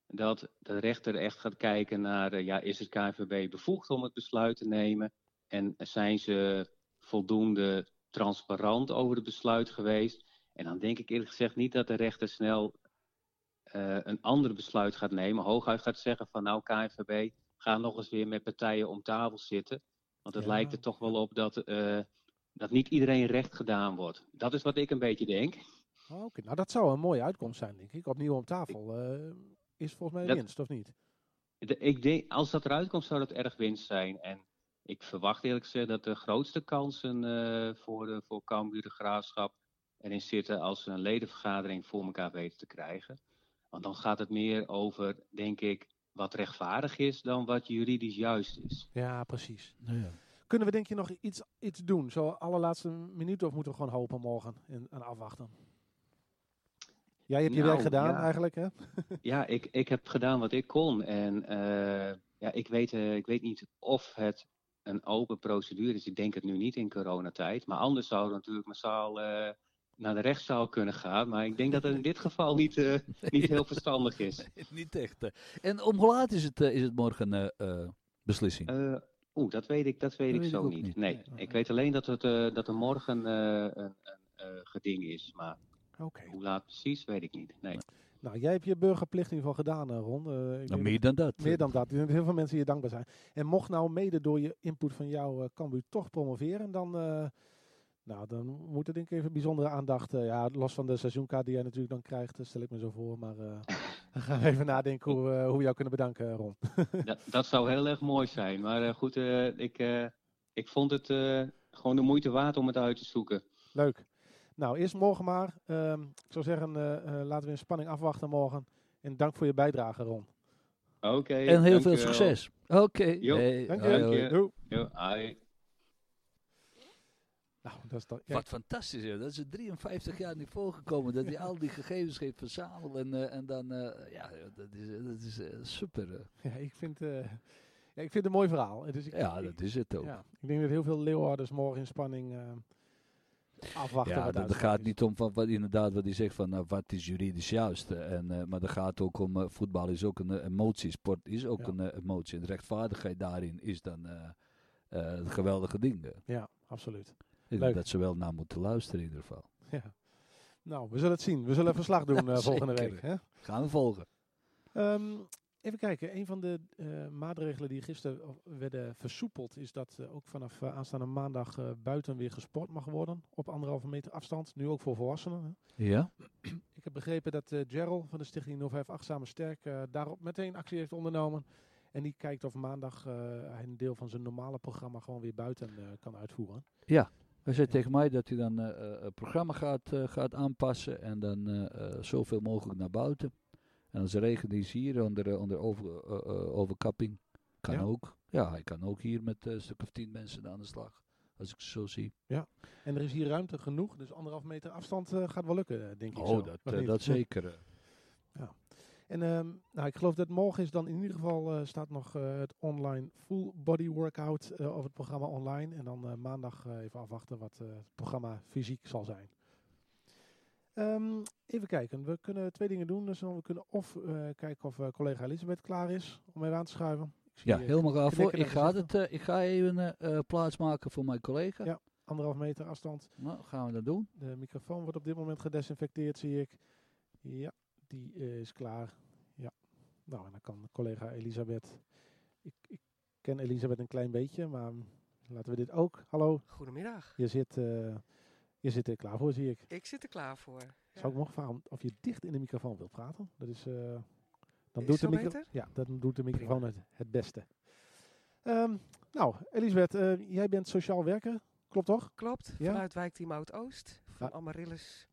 dat de rechter echt gaat kijken naar, eh, ja, is het KNVB bevoegd om het besluit te nemen? En zijn ze voldoende transparant over het besluit geweest? En dan denk ik eerlijk gezegd niet dat de rechter snel eh, een ander besluit gaat nemen. Hooguit gaat zeggen van nou KNVB, ga nog eens weer met partijen om tafel zitten. Want het Ja. lijkt er toch wel op dat, eh, dat niet iedereen recht gedaan wordt. Dat is wat ik een beetje denk. Oh, Oké, nou dat zou een mooie uitkomst zijn, denk ik. Opnieuw om tafel. eh, is volgens mij Dat- winst, of niet? De- ik denk, als dat eruit komt, zou dat erg winst zijn. En ik verwacht eerlijk gezegd dat de grootste kansen voor, de, voor Cambuur de Graafschap erin zitten als ze een ledenvergadering voor elkaar weten te krijgen. Want dan gaat het meer over, denk ik, wat rechtvaardig is dan wat juridisch juist is. Ja, precies. Ja. Kunnen we denk je nog iets, iets doen? Zo allerlaatste minuut of moeten we gewoon hopen morgen en, en afwachten? Jij hebt je Nou, werk gedaan ja. eigenlijk, hè? Ja, ik, ik heb gedaan wat ik kon. En eh, ja, ik, weet, eh, ik weet niet of het een open procedure is. Ik denk het nu niet in coronatijd. Maar anders zouden we natuurlijk massaal eh, naar de rechtszaal kunnen gaan. Maar ik denk dat het in dit geval niet, eh, niet heel verstandig is. Niet echt. En om hoe laat is het, eh, is het morgen eh, eh, beslissing? Eh, Oeh, dat weet ik, dat weet Dat ik weet zo ik niet. niet. Nee, Nee. ik weet alleen dat, het, eh, dat er morgen eh, een, een eh, geding is. Maar Oké. hoe laat precies, weet ik niet. Nee. Nou, jij hebt je burgerplicht in ieder geval gedaan, Ron. Eh, ik Nou, meer dan dat. Meer dan dat. Er zijn heel veel mensen die je dankbaar zijn. En mocht nou mede door je input van jou uh, Cambuur toch promoveren, dan, uh, nou, dan moet er denk ik even bijzondere aandacht. Uh, ja, los van de seizoenkaart die jij natuurlijk dan krijgt, stel ik me zo voor. Maar uh, dan gaan we even nadenken hoe, uh, hoe we jou kunnen bedanken, Ron. dat, dat, zou heel erg mooi zijn. Maar uh, goed, ik, ik vond het gewoon de moeite waard om het uit te zoeken. Leuk. Nou, eerst morgen maar. Um, ik zou zeggen, laten we in spanning afwachten morgen. En dank voor je bijdrage, Ron. Oké. Okay, en heel veel succes. Oké. Okay. Hey, dank je. Dank je. Nou, dat is toch. Wat fantastisch, joh. dat is er 53 jaar niet voorgekomen. dat hij al die gegevens heeft verzameld. En, uh, en dan, uh, ja, dat is, dat is uh, super. Ja, ik vind, ja, ik vind het een mooi verhaal. Dus ik, ja, ik, dat is het ook. Ja, ik denk dat heel veel Leeuwarders morgen in spanning afwachten. Ja, dat gaat niet om van wat inderdaad wat hij zegt van nou, wat is juridisch juist. En, uh, maar dat gaat ook om uh, voetbal is ook een uh, emotie, sport is ook ja. een emotie. En de rechtvaardigheid daarin is dan het geweldige ding. Ja, absoluut. Dat ze wel naar moeten luisteren in ieder geval. Ja. Nou, we zullen het zien. We zullen verslag doen ja, volgende week. Hè? Gaan we volgen. Um, Even kijken, een van de uh, maatregelen die gisteren werden versoepeld is dat uh, ook vanaf uh, aanstaande maandag buiten weer gesport mag worden op anderhalve meter afstand. Nu ook voor volwassenen. Hè. Ja. Ik heb begrepen dat Gerald van de stichting 058 Samen Sterk daarop meteen actie heeft ondernomen. En die kijkt of maandag hij een deel van zijn normale programma gewoon weer buiten kan uitvoeren. Ja, hij zei tegen mij dat hij dan het programma gaat, gaat aanpassen en dan zoveel mogelijk naar buiten. En als het regent is hier onder, onder over, uh, uh, overkapping. Kan Ja. ook. Ja, hij kan ook hier met een stuk of tien mensen aan de slag. Als ik het zo zie. En er is hier ruimte genoeg, dus anderhalf meter afstand eh, gaat wel lukken, eh, denk ik. zo. Oh, dat, eh, dat zeker. eh. En ehm, nou, ik geloof dat morgen is dan in ieder geval eh, staat nog eh, het online full body workout eh, of het programma online. En dan maandag even afwachten wat het programma fysiek zal zijn. Ehm, even kijken, we kunnen twee dingen doen. Dus we kunnen of kijken of collega Elisabeth klaar is om even aan te schuiven. Ik zie, Ja, helemaal gaaf voor. Ik ga, het, ik ga even plaatsmaken voor mijn collega. Ja. Anderhalf meter afstand. Nou, gaan we dat doen. De microfoon wordt op dit moment gedesinfecteerd, zie ik. Ja, die eh, is klaar. Ja. Nou, en dan kan collega Elisabeth. Ik, ik ken Elisabeth een klein beetje, maar laten we dit ook. Hallo, Goedemiddag. je zit, eh, je zit er klaar voor, zie ik. Ik zit er klaar voor. Zou ik mogen vragen of je dicht in de microfoon wilt praten? Dat is. eh, dan Is doet de micro-? Ja, dan doet de microfoon het, het beste. Ehm, nou, Elisabeth, jij bent sociaal werker, klopt toch? Klopt, Ja? vanuit wijkteam Oud-Oost, van Ja. Amaryllis.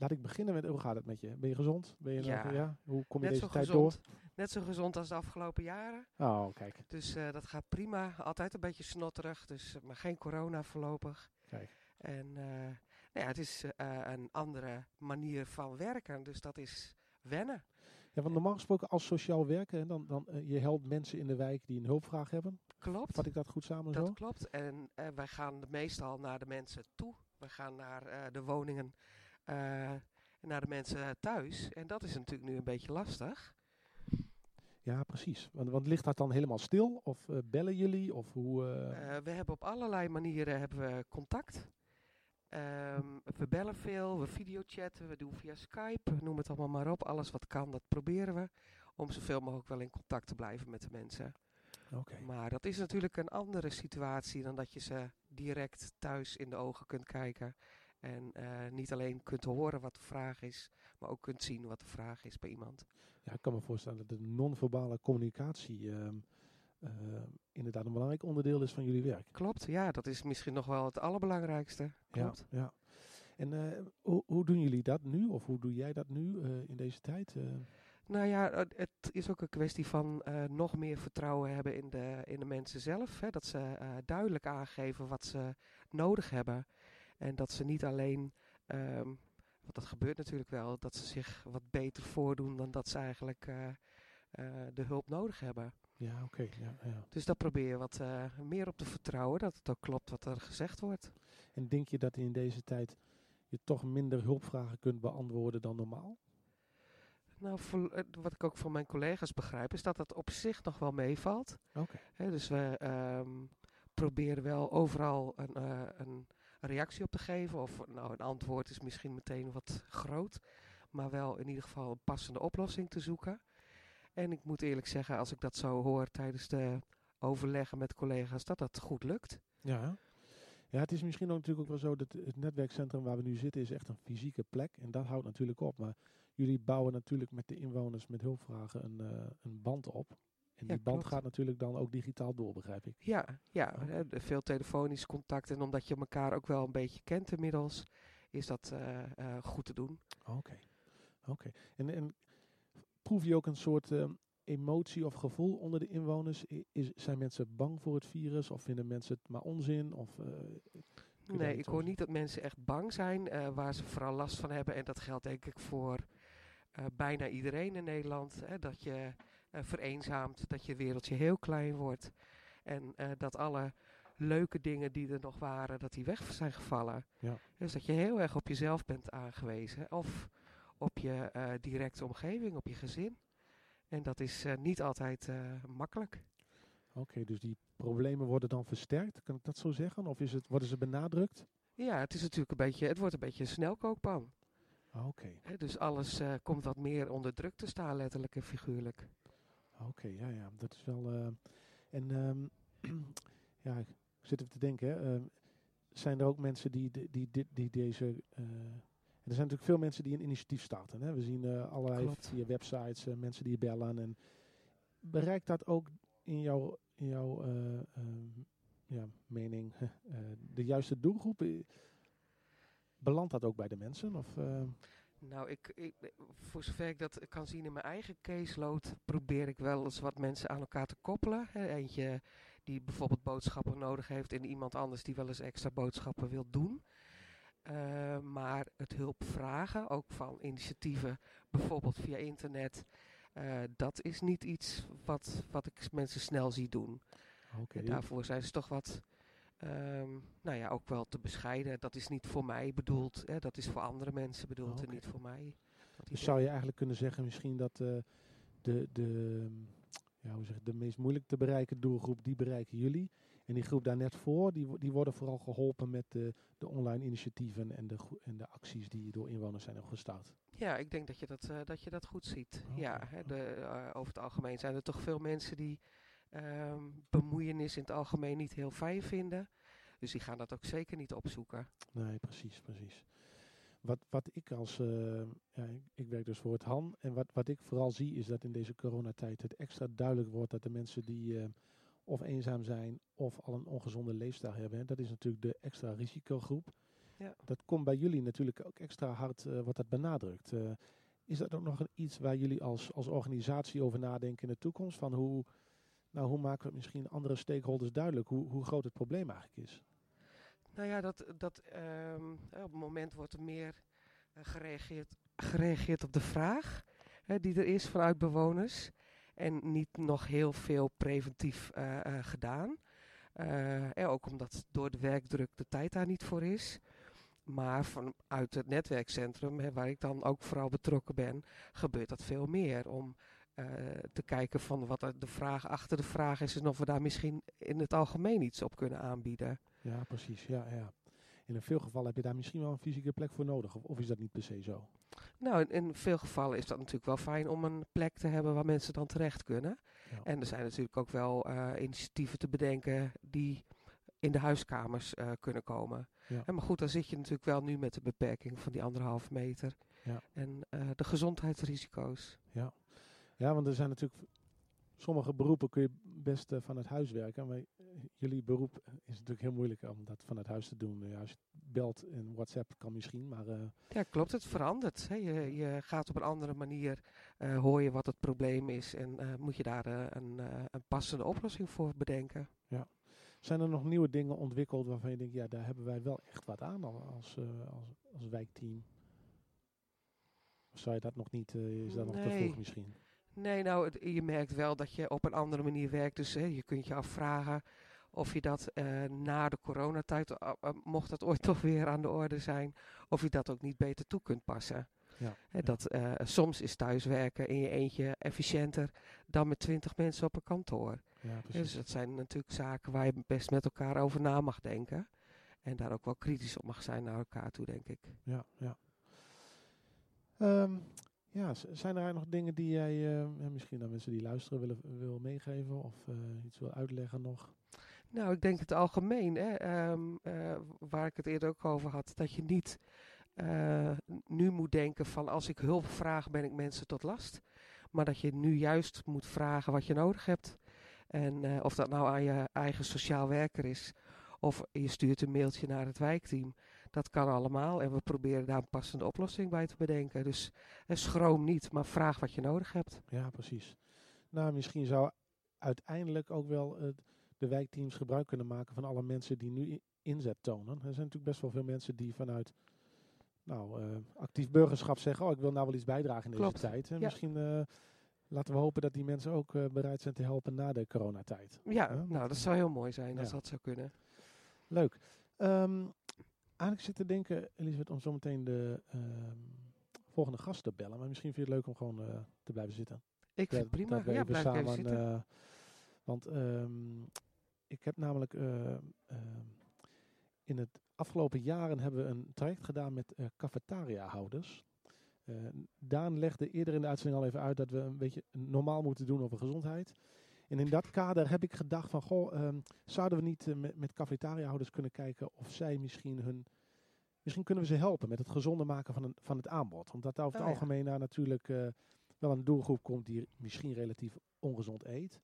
Laat ik beginnen met hoe gaat het met je? Ben je gezond? Ben je Ja. nog, ja? Hoe kom je Net deze zo tijd gezond. Net zo gezond als de afgelopen jaren. door? Oh, kijk. Dus eh, dat gaat prima. Altijd een beetje snotterig, dus, maar geen corona voorlopig. Kijk. En eh, nou ja, het is eh, een andere manier van werken, dus dat is wennen. Ja, want normaal gesproken als sociaal werker, hè, dan, dan eh, je helpt mensen in de wijk die een hulpvraag hebben. Klopt. Vat ik dat goed samen Dat zo? klopt. En eh, wij gaan meestal naar de mensen toe. We gaan naar eh, de woningen, eh, naar de mensen thuis. En dat is natuurlijk nu een beetje lastig. Ja, precies. Want, want ligt dat dan helemaal stil? Of eh, bellen jullie? Of hoe? eh, Eh, we hebben op allerlei manieren hebben we contact. Ehm, we bellen veel, we videochatten, we doen via Skype, noem het allemaal maar op. Alles wat kan, dat proberen we. Om zoveel mogelijk wel in contact te blijven met de mensen. Oké. Maar dat is natuurlijk een andere situatie dan dat je ze direct thuis in de ogen kunt kijken. En eh, niet alleen kunt horen wat de vraag is, maar ook kunt zien wat de vraag is bij iemand. Ja, ik kan me voorstellen dat de non-verbale communicatie ehm, eh, inderdaad een belangrijk onderdeel is van jullie werk. Klopt, ja, dat is misschien nog wel het allerbelangrijkste. Klopt. Ja, ja. En eh, hoe, hoe doen jullie dat nu? Of hoe doe jij dat nu in deze tijd? Nou ja, het is ook een kwestie van nog meer vertrouwen hebben in de, in de mensen zelf. Hè? Dat ze duidelijk aangeven wat ze nodig hebben. En dat ze niet alleen, ehm, want dat gebeurt natuurlijk wel, dat ze zich wat beter voordoen dan dat ze eigenlijk eh, eh, de hulp nodig hebben. ja, oké. ja, ja. Dus daar probeer je wat eh, meer op te vertrouwen, dat het ook klopt wat er gezegd wordt. En denk je dat in deze tijd je toch minder hulpvragen kunt beantwoorden dan normaal? Nou, voor, wat ik ook van mijn collega's begrijp, is dat dat op zich nog wel meevalt. Oké. Dus we ehm, proberen wel overal een, een reactie op te geven. Of nou, een antwoord is misschien meteen wat groot. Maar wel in ieder geval een passende oplossing te zoeken. En ik moet eerlijk zeggen, als ik dat zo hoor tijdens de overleggen met collega's, dat dat goed lukt. Ja. Ja, het is misschien ook natuurlijk ook wel zo dat het netwerkcentrum waar we nu zitten is echt een fysieke plek. En dat houdt natuurlijk op. Maar jullie bouwen natuurlijk met de inwoners met hulpvragen een, eh, een band op. En Ja, die band gaat natuurlijk dan ook digitaal door, begrijp ik. Ja, ja de- veel telefonisch contact. En omdat je elkaar ook wel een beetje kent inmiddels, is dat eh, eh, goed te doen. Oké. Oké. En, en proef je ook een soort eh, emotie of gevoel onder de inwoners? Is, zijn mensen bang voor het virus of vinden mensen het maar onzin? Of, Nee, ik over hoor niet dat mensen echt bang zijn. waar ze vooral last van hebben, en dat geldt denk ik voor bijna iedereen in Nederland, hè, dat je vereenzaamt, dat je wereldje heel klein wordt. En eh, dat alle leuke dingen die er nog waren, dat die weg zijn gevallen. Ja. Dus dat je heel erg op jezelf bent aangewezen. Of op je eh, directe omgeving, op je gezin. En dat is niet altijd makkelijk. Oké, dus die problemen worden dan versterkt, kan ik dat zo zeggen? Of is het, worden ze benadrukt? Ja, het is natuurlijk een beetje, het wordt een beetje een snelkookpan. Ah, Oké, dus alles komt wat meer onder druk te staan, letterlijk en figuurlijk. Oké, ja, ja, dat is wel. eh, en ehm, ja, ik zit even te denken, ehm, zijn er ook mensen die, die, die, die, die deze. eh, er zijn natuurlijk veel mensen die een initiatief starten. Hè? We zien eh, allerlei Klopt. via websites mensen die bellen. En bereikt dat ook in jouw, in jouw eh, ehm, ja, mening de juiste doelgroep? Belandt dat ook bij de mensen? Of, Nou, ik, ik, voor zover ik dat kan zien in mijn eigen caseload, probeer ik wel eens wat mensen aan elkaar te koppelen. Eentje die bijvoorbeeld boodschappen nodig heeft en iemand anders die wel eens extra boodschappen wil doen. Eh, maar het hulp vragen, ook van initiatieven, bijvoorbeeld via internet, eh, dat is niet iets wat, wat ik mensen snel zie doen. En daarvoor zijn ze toch wat, ehm, nou ja, ook wel te bescheiden. Dat is niet voor mij bedoeld, hè, dat is voor andere mensen bedoeld en niet voor mij. Dus zou je eigenlijk kunnen zeggen misschien dat eh, de, de, ja, hoe zeg, de meest moeilijk te bereiken doelgroep, die bereiken jullie. En die groep daar net voor, die, die worden vooral geholpen met de, de online initiatieven en de, en de acties die door inwoners zijn opgestart. Ja, ik denk dat je dat, eh, dat, je dat goed ziet. Ja, hè, de, eh, over het algemeen zijn er toch veel mensen die ehm, bemoeienis in het algemeen niet heel fijn vinden. Dus die gaan dat ook zeker niet opzoeken. Nee, precies, precies. Wat, wat ik als, eh, ja, ik, ik werk dus voor het HAN. En wat, wat ik vooral zie is dat in deze coronatijd het extra duidelijk wordt dat de mensen die eh, of eenzaam zijn of al een ongezonde leefstijl hebben, hè, dat is natuurlijk de extra risicogroep. Ja. Dat komt bij jullie natuurlijk ook extra hard, eh, wordt dat benadrukt. Is dat ook nog een, iets waar jullie als, als organisatie over nadenken in de toekomst? Van hoe, nou, hoe maken we misschien andere stakeholders duidelijk hoe, hoe groot het probleem eigenlijk is? Nou ja, dat, dat, ehm, op het moment wordt er meer eh, gereageerd, gereageerd op de vraag hè, die er is vanuit bewoners. En niet nog heel veel preventief eh, eh, gedaan. Ook omdat door de werkdruk de tijd daar niet voor is. Maar vanuit het netwerkcentrum, hè, waar ik dan ook vooral betrokken ben, gebeurt dat veel meer. Om te kijken van wat de vraag achter de vraag is en of we daar misschien in het algemeen iets op kunnen aanbieden. Ja, precies. Ja, ja. In veel gevallen heb je daar misschien wel een fysieke plek voor nodig. Of, of is dat niet per se zo? Nou, in, in veel gevallen is dat natuurlijk wel fijn om een plek te hebben waar mensen dan terecht kunnen. Ja. En er zijn natuurlijk ook wel eh, initiatieven te bedenken die in de huiskamers eh, kunnen komen. Ja. En maar goed, dan zit je natuurlijk wel nu met de beperking van die anderhalf meter. Ja. En eh, de gezondheidsrisico's. Ja, want er zijn natuurlijk sommige beroepen kun je best eh, van het huis werken. Maar eh, jullie beroep is natuurlijk heel moeilijk om dat van het huis te doen. Ja, als je belt en WhatsApp kan misschien, maar eh, Ja, klopt. Het verandert. Hè. Je, je gaat op een andere manier, eh, hoor je wat het probleem is en moet je daar een, een passende oplossing voor bedenken. zijn er nog nieuwe dingen ontwikkeld waarvan je denkt, ja, daar hebben wij wel echt wat aan al- als, als, als wijkteam? Of zou je dat nog niet, is dat nog te vroeg misschien? Nee, nou, het- je merkt wel dat je op een andere manier werkt. Dus hè, je kunt je afvragen Of je dat eh, na de coronatijd, eh, eh, mocht dat ooit toch weer aan de orde zijn, of je dat ook niet beter toe kunt passen. Ja, Hè, dat, soms is thuiswerken in je eentje efficiënter dan met twintig mensen op een kantoor. Ja, Dus dat zijn natuurlijk zaken waar je best met elkaar over na mag denken. En daar ook wel kritisch op mag zijn naar elkaar toe, denk ik. Ja, ja. Ehm, ja, zijn er nog dingen die jij eh, misschien aan mensen die luisteren willen wil meegeven of eh, iets wil uitleggen nog? Nou, ik denk het algemeen, hè, ehm, eh, waar ik het eerder ook over had, dat je niet nu moet denken van als ik hulp vraag ben ik mensen tot last. Maar dat je nu juist moet vragen wat je nodig hebt. En of dat nou aan je eigen sociaal werker is of je stuurt een mailtje naar het wijkteam. Dat kan allemaal en we proberen daar een passende oplossing bij te bedenken. Dus eh, schroom niet, maar vraag wat je nodig hebt. Ja, precies. Nou, misschien zou uiteindelijk ook wel eh, de wijkteams gebruik kunnen maken van alle mensen die nu inzet tonen. Er zijn natuurlijk best wel veel mensen die vanuit nou, eh, actief burgerschap zeggen, oh ik wil nou wel iets bijdragen in deze tijd. En ja. misschien laten we hopen dat die mensen ook bereid zijn te helpen na de coronatijd. Ja, nou dat- zou heel mooi zijn als Ja. dat zou kunnen. Leuk. Ehm eigenlijk zit te denken, Elisabeth, om zometeen de ehm, volgende gast te bellen. Maar misschien vind je het leuk om gewoon eh, te blijven zitten. Ik vind het prima. Ja, blijf ik even zitten. eh, want ehm, ik heb namelijk eh, ehm, in het afgelopen jaren hebben we een traject gedaan met cafetaria-houders. Daan legde eerder in de uitzending al even uit dat we een beetje normaal moeten doen over gezondheid. En in dat kader heb ik gedacht van, goh, ehm, zouden we niet eh, met, met cafetaria-houders kunnen kijken of zij misschien hun... Misschien kunnen we ze helpen met het gezonder maken van, een, van het aanbod. Omdat daar over het Oh ja. algemeen naar natuurlijk eh, wel een doelgroep komt die misschien relatief ongezond eet.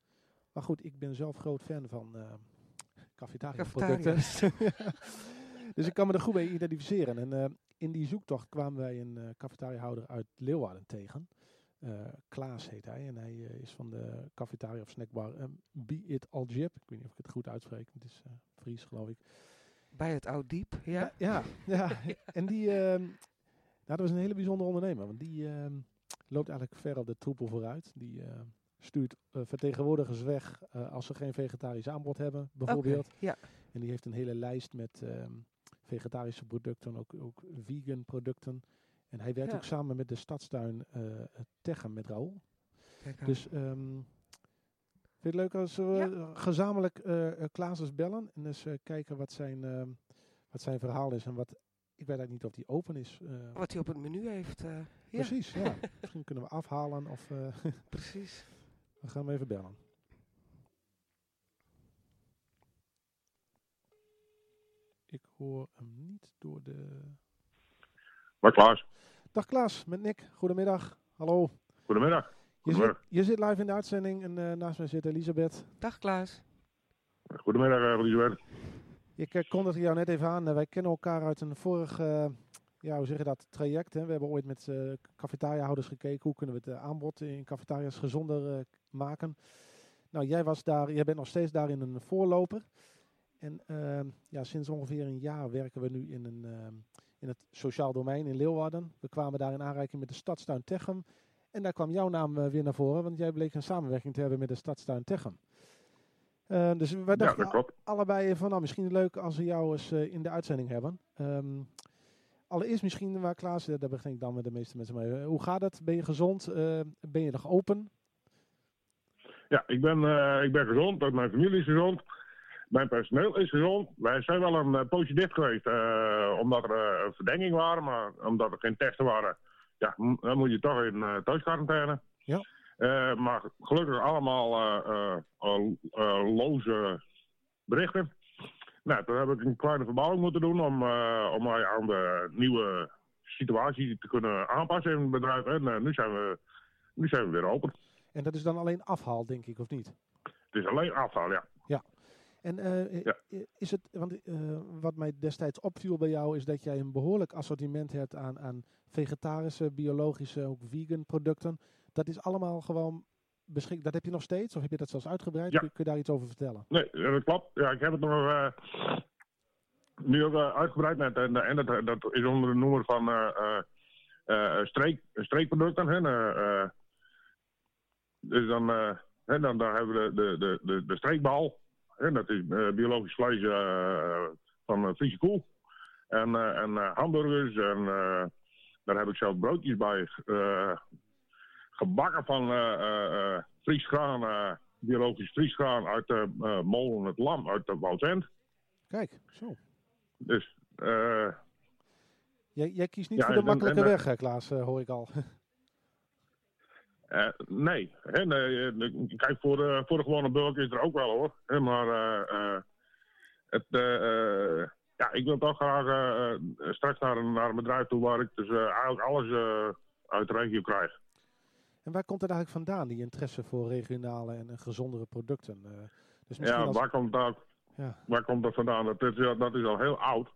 Maar goed, ik ben zelf groot fan van eh cafetaria-producten. dus ik kan me er goed mee identificeren. En in die zoektocht kwamen wij een eh cafetariahouder uit Leeuwarden tegen. Eh, Klaas heet hij en hij eh, is van de cafetaria of snackbar eh, Be It Aljib. Ik weet niet of ik het goed uitspreek, het is Fries geloof ik. Bij het oud diep, ja. Ja, ja. en die, ehm nou, dat was een hele bijzondere ondernemer. Want die ehm, loopt eigenlijk ver op de troepel vooruit. Die stuurt vertegenwoordigers weg als ze geen vegetarisch aanbod hebben, bijvoorbeeld. Ja. En die heeft een hele lijst met ehm, vegetarische producten, ook, ook vegan producten. En hij werkt Ja. ook samen met de stadstuin eh Techem met Raoul. Dus ehm vind je het leuk als we Ja. gezamenlijk eh eh, Klaas eens bellen en eens eh, kijken wat zijn, ehm, wat zijn verhaal is en wat. Ik weet eigenlijk niet of die open is. eh, Wat hij op het menu heeft. eh, ja, Precies, ja. Misschien kunnen we afhalen of eh, precies. we gaan hem even bellen. Ik hoor hem niet door de. Maar Klaas, Dag Klaas, met Nick. Goedemiddag. Hallo. goedemiddag. Je zit, je zit live in de uitzending en eh, naast mij zit Elisabeth. Dag Klaas. Goedemiddag, eh, Elisabeth. Ik uh, kondigde jou net even aan. wij kennen elkaar uit een vorig, ja, hoe zeg je dat, traject. Hè? We hebben ooit met uh, cafetariahouders gekeken. Hoe kunnen we het uh, aanbod in cafetaria's gezonder uh, maken. Nou, jij, was daar, jij bent nog steeds daarin een voorloper. En uh, ja, sinds ongeveer een jaar werken we nu in, een, uh, in het sociaal domein in Leeuwarden. We kwamen daar in aanraking met de Stadstuin Techem. En daar kwam jouw naam uh, weer naar voren, want jij bleek een samenwerking te hebben met de Stadstuin Techem. Uh, dus wij dachten ja, allebei van, nou, misschien leuk als we jou eens uh, in de uitzending hebben. Um, allereerst misschien, waar Klaas, daar begin ik dan met de meeste mensen mee. hoe gaat het? Ben je gezond? Uh, ben je nog open? Ja, ik ben, ik ben gezond. Mijn familie is gezond. Mijn personeel is gezond. Wij zijn wel een uh, poosje dicht geweest, uh, omdat er verdenking waren, maar omdat er geen testen waren. Ja, dan moet je toch in thuisquarantaine. Ja. Uh, maar gelukkig allemaal uh, uh, loze berichten. Nou, toen heb ik een kleine verbouwing moeten doen om, om mij aan de nieuwe situatie te kunnen aanpassen in het bedrijf. En nu, zijn we, nu zijn we weer open. En dat is dan alleen afhaal, denk ik, of niet? Het is alleen afhaal, ja. En ja. is het, want wat mij destijds opviel bij jou, is dat jij een behoorlijk assortiment hebt aan, aan vegetarische, biologische, ook vegan producten dat is allemaal gewoon beschikbaar. Dat heb je nog steeds? Of heb je dat zelfs uitgebreid? Ja. Kun, je daar iets over vertellen? Nee, dat klopt. Ja, ik heb het nog uh, nu ook uitgebreid. Met, en en dat, dat is onder de noemer van streek, streekproducten. Hè, dus dan, hè, dan, dan hebben we de, de, de, de streekbal. Dat is eh, biologisch vlees eh, van uh, Friese koe. En, eh, en eh, hamburgers. En eh, daar heb ik zelf broodjes bij. eh, gebakken van eh, eh, eh, Fries graan, eh, biologisch Fries graan uit de eh, molen Het Lam uit de Woudsend. Kijk, zo. Dus eh, Jij, jij kiest niet Ja, voor de makkelijke en, eh, weg, hè, Klaas, eh, hoor ik al. Eh, nee, eh, kijk, voor de, voor de gewone bulk is er ook wel hoor. Maar eh, het, ja, ik wil toch graag straks naar een, naar een bedrijf toe waar ik dus eigenlijk alles uit de regio krijg. En waar komt het eigenlijk vandaan, die interesse voor regionale en gezondere producten? Dus misschien Ja, als- waar komt dat, Ja. waar komt dat vandaan? Dat is, dat is al heel oud.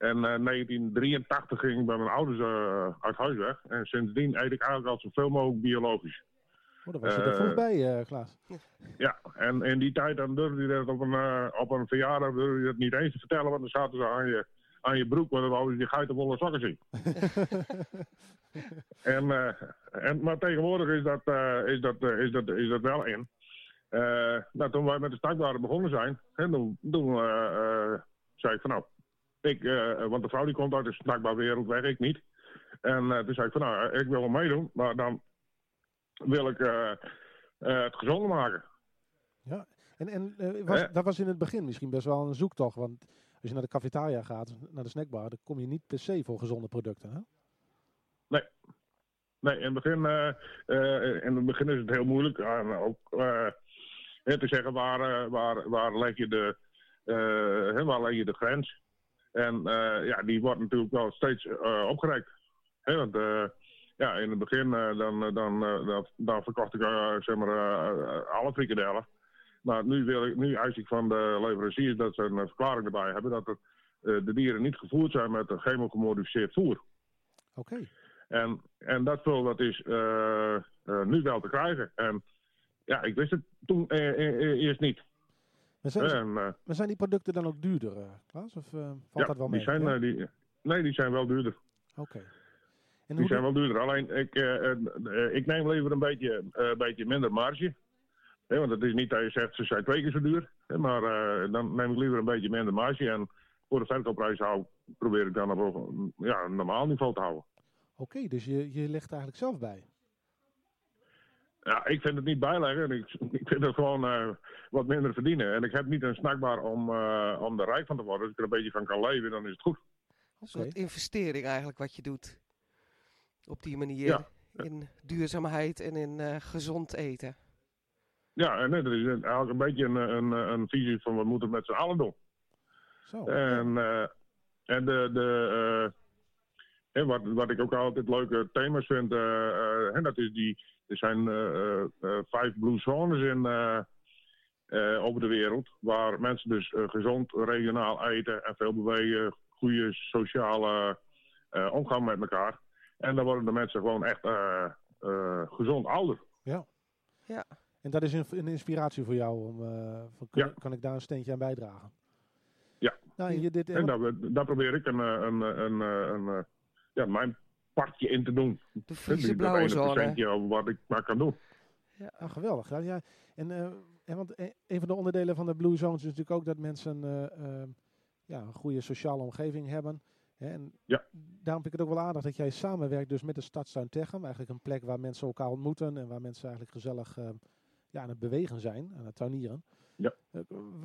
En eh 1983 ging ik bij mijn ouders eh, uit huis weg. En sindsdien eet ik eigenlijk al zoveel mogelijk biologisch. Oh, daar was je er eh, vroeg bij, Klaas. Ja, en in die tijd dan durfde je dat op een, op een verjaardag durfde je dat niet eens te vertellen, want dan zaten ze aan je, aan je broek, want dan wouden ze die geitenwolle sokken zien. en, en, maar tegenwoordig is dat, is dat, is dat, is dat wel in. Nou, toen wij met de startbaren begonnen zijn, hè, toen, toen zei ik van nou, ik, eh, want de vrouw die komt uit de snackbarwereld weg, ik niet. En eh, toen zei ik van nou, ik wil wel meedoen, maar dan wil ik eh, eh, het gezonder maken. Ja. En, en eh, was, Eh. dat was in het begin misschien best wel een zoektocht. Want als je naar de cafetaria gaat, naar de snackbar, dan kom je niet per se voor gezonde producten. Hè? Nee, in het begin, eh, eh, in het begin is het heel moeilijk. En ook eh, te zeggen waar, eh, waar, waar leg je de, eh, waar leg je de grens. En eh, ja, die wordt natuurlijk wel steeds eh opgerekt. Hè, want eh, ja, in het begin dan, dan, eh, dan, verkocht ik zeg maar, alle frikadellen. Maar nu, wil ik, nu eis ik van de leveranciers dat ze een verklaring erbij hebben dat de dieren niet gevoerd zijn met een chemo-gemodificeerd voer. Oké. En, en dat spul dat is nu wel te krijgen. En ja, ik wist het toen eerst niet. Maar zijn, En, maar zijn die producten dan ook duurder, eh, Klaas? Of eh, valt ja, dat wel mee? die zijn, eh, die, nee, die zijn wel duurder. Oké. Die zijn wel duurder. Alleen, ik, ik neem liever een beetje, beetje minder marge. Hè, want het is niet dat je zegt, ze zijn twee keer zo duur. Maar dan neem ik liever een beetje minder marge. En voor de verkoopprijs hou, probeer ik dan op een, ja, een normaal niveau te houden. Oké, dus je, je legt er eigenlijk zelf bij. Ja, ik vind het niet bijleggen. Ik, ik vind het gewoon eh, wat minder verdienen. En ik heb niet een snackbar om, eh, om er rijk van te worden. Als ik er een beetje van kan leven, dan is het goed. Een soort investering eigenlijk wat je doet. Op die manier. Ja. In duurzaamheid en in eh, gezond eten. Ja, en dat is eigenlijk een beetje een, een, een visie van wat moeten we met z'n allen doen. Zo. En, eh, en de, de, eh, en wat, wat ik ook altijd leuke thema's vind, en dat is die, er zijn eh, eh, eh, vijf blue zones in, eh, eh, over de wereld, waar mensen dus gezond, regionaal eten en veel bewegen, goede sociale eh, omgang met elkaar. En dan worden de mensen gewoon echt eh, eh, gezond ouder. En dat is een, een inspiratie voor jou om, eh, van, kun- Ja. kan ik daar een steentje aan bijdragen? Ja. Nou, je, dit, En daar, daar probeer ik een, een, een, een, een, ja, mijn partje in te doen. De Friese blauwe zone. wat ik maar kan doen. Ah, geweldig. Ja, ja. En, eh, en want e- een van de onderdelen van de Blue Zones is natuurlijk ook dat mensen eh, eh, ja, een goede sociale omgeving hebben. Hè, en Ja. Daarom vind ik het ook wel aardig dat jij samenwerkt dus met de Stadstuin Techem. Eigenlijk een plek waar mensen elkaar ontmoeten en waar mensen eigenlijk gezellig eh, ja, aan het bewegen zijn, aan het tuinieren. Ja. Eh,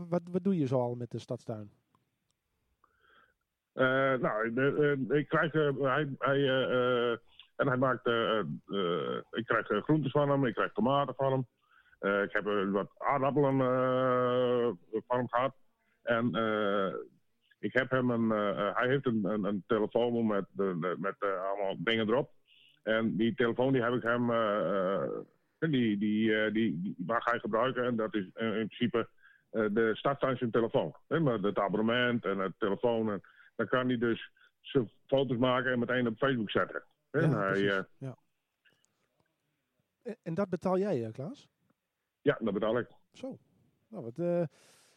wat, wat doe je zoal met de Stadstuin? Eh, nou, ik krijg, eh, hij, hij, eh, en hij maakt, ik krijg groentes van hem, ik krijg tomaten van hem. Ik heb wat aardappelen van hem gehad. En ik heb hem een, hij heeft een, een, telefoon met, met allemaal dingen erop. En die telefoon die heb ik hem, die, die, eh, die, die mag hij gebruiken. En dat is in, in principe de zijn telefoon. Hè, met het abonnement en het telefoon. En, dan kan hij dus zijn foto's maken en meteen op Facebook zetten. En Ja, hij, eh, ja. En, en dat betaal jij, eh, Klaas? ja, dat betaal ik. Zo. Nou, wat, eh,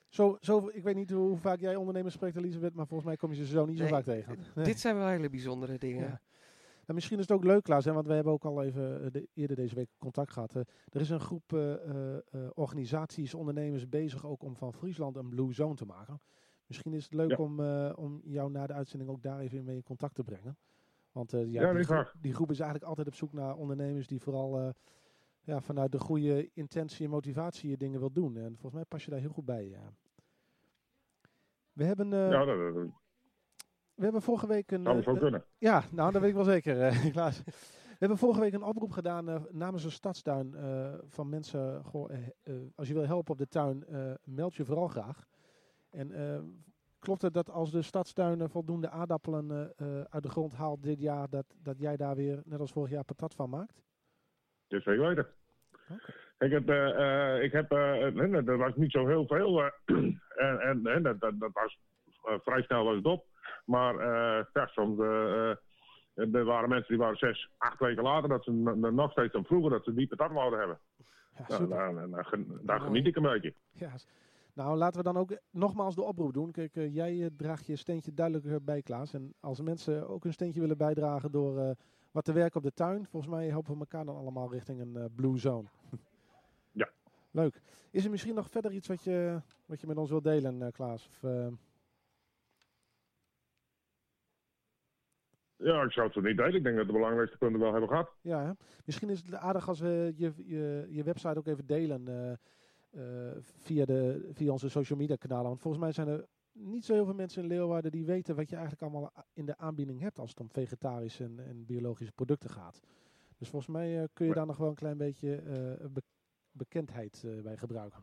zo, zo, ik weet niet hoe vaak jij ondernemers spreekt, Elisabeth, maar volgens mij kom je ze zo niet zo Nee, vaak tegen. Nee. Dit zijn wel hele bijzondere dingen. Ja. Nou, misschien is het ook leuk, Klaas, hè, want we hebben ook al even de, eerder deze week contact gehad. Eh, er is een groep eh, eh, eh, organisaties, ondernemers bezig ook om van Friesland een Blue Zone te maken. Misschien is het leuk Ja. om, eh, om jou na de uitzending ook daar even mee in contact te brengen. Want eh, ja, Ja, die, groep, die groep is eigenlijk altijd op zoek naar ondernemers die vooral eh, ja, vanuit de goede intentie en motivatie dingen wil doen. En volgens mij pas je daar heel goed bij. Ja. We hebben, ja, dat, dat we hebben vorige week een. zou kunnen. ja, nou, dat weet ik wel zeker, Klaas. We hebben vorige week een oproep gedaan namens de stadstuin van mensen. Goh, als je wil helpen op de tuin, meld je vooral graag. En eh, klopt het dat als de stadstuin eh, voldoende aardappelen eh, eh, uit de grond haalt dit jaar, dat, dat jij daar weer, net als vorig jaar, patat van maakt? Dus zeker weten. Ik heb, ik heb er was niet zo heel veel. en en, en dat, dat, dat was vrij snel was het op. Maar soms, er waren mensen die waren zes, acht weken later, dat ze nog steeds dan vroeger, dat ze die patat wouden hebben. Ja, Nou, daar, daar, daar gen- daar Mooi. geniet ik een beetje. Ja, nou, laten we dan ook nogmaals de oproep doen. Kijk, eh, jij eh, draagt je steentje duidelijk eh, bij, Klaas. En als mensen ook een steentje willen bijdragen door eh, wat te werken op de tuin, volgens mij helpen we elkaar dan allemaal richting een blue zone. Ja. Leuk. Is er misschien nog verder iets wat je, wat je met ons wilt delen, Klaas? Of, Ja, ik zou het zo niet delen. Ik denk dat de belangrijkste punten wel hebben gehad. ja, hè? misschien is het aardig als we je, je, je website ook even delen via, de, via onze social media kanalen. Want volgens mij zijn er niet zo heel veel mensen in Leeuwarden die weten wat je eigenlijk allemaal in de aanbieding hebt als het om vegetarische en, en biologische producten gaat. Dus volgens mij eh, kun je Ja. daar nog wel een klein beetje eh, be- bekendheid eh, bij gebruiken.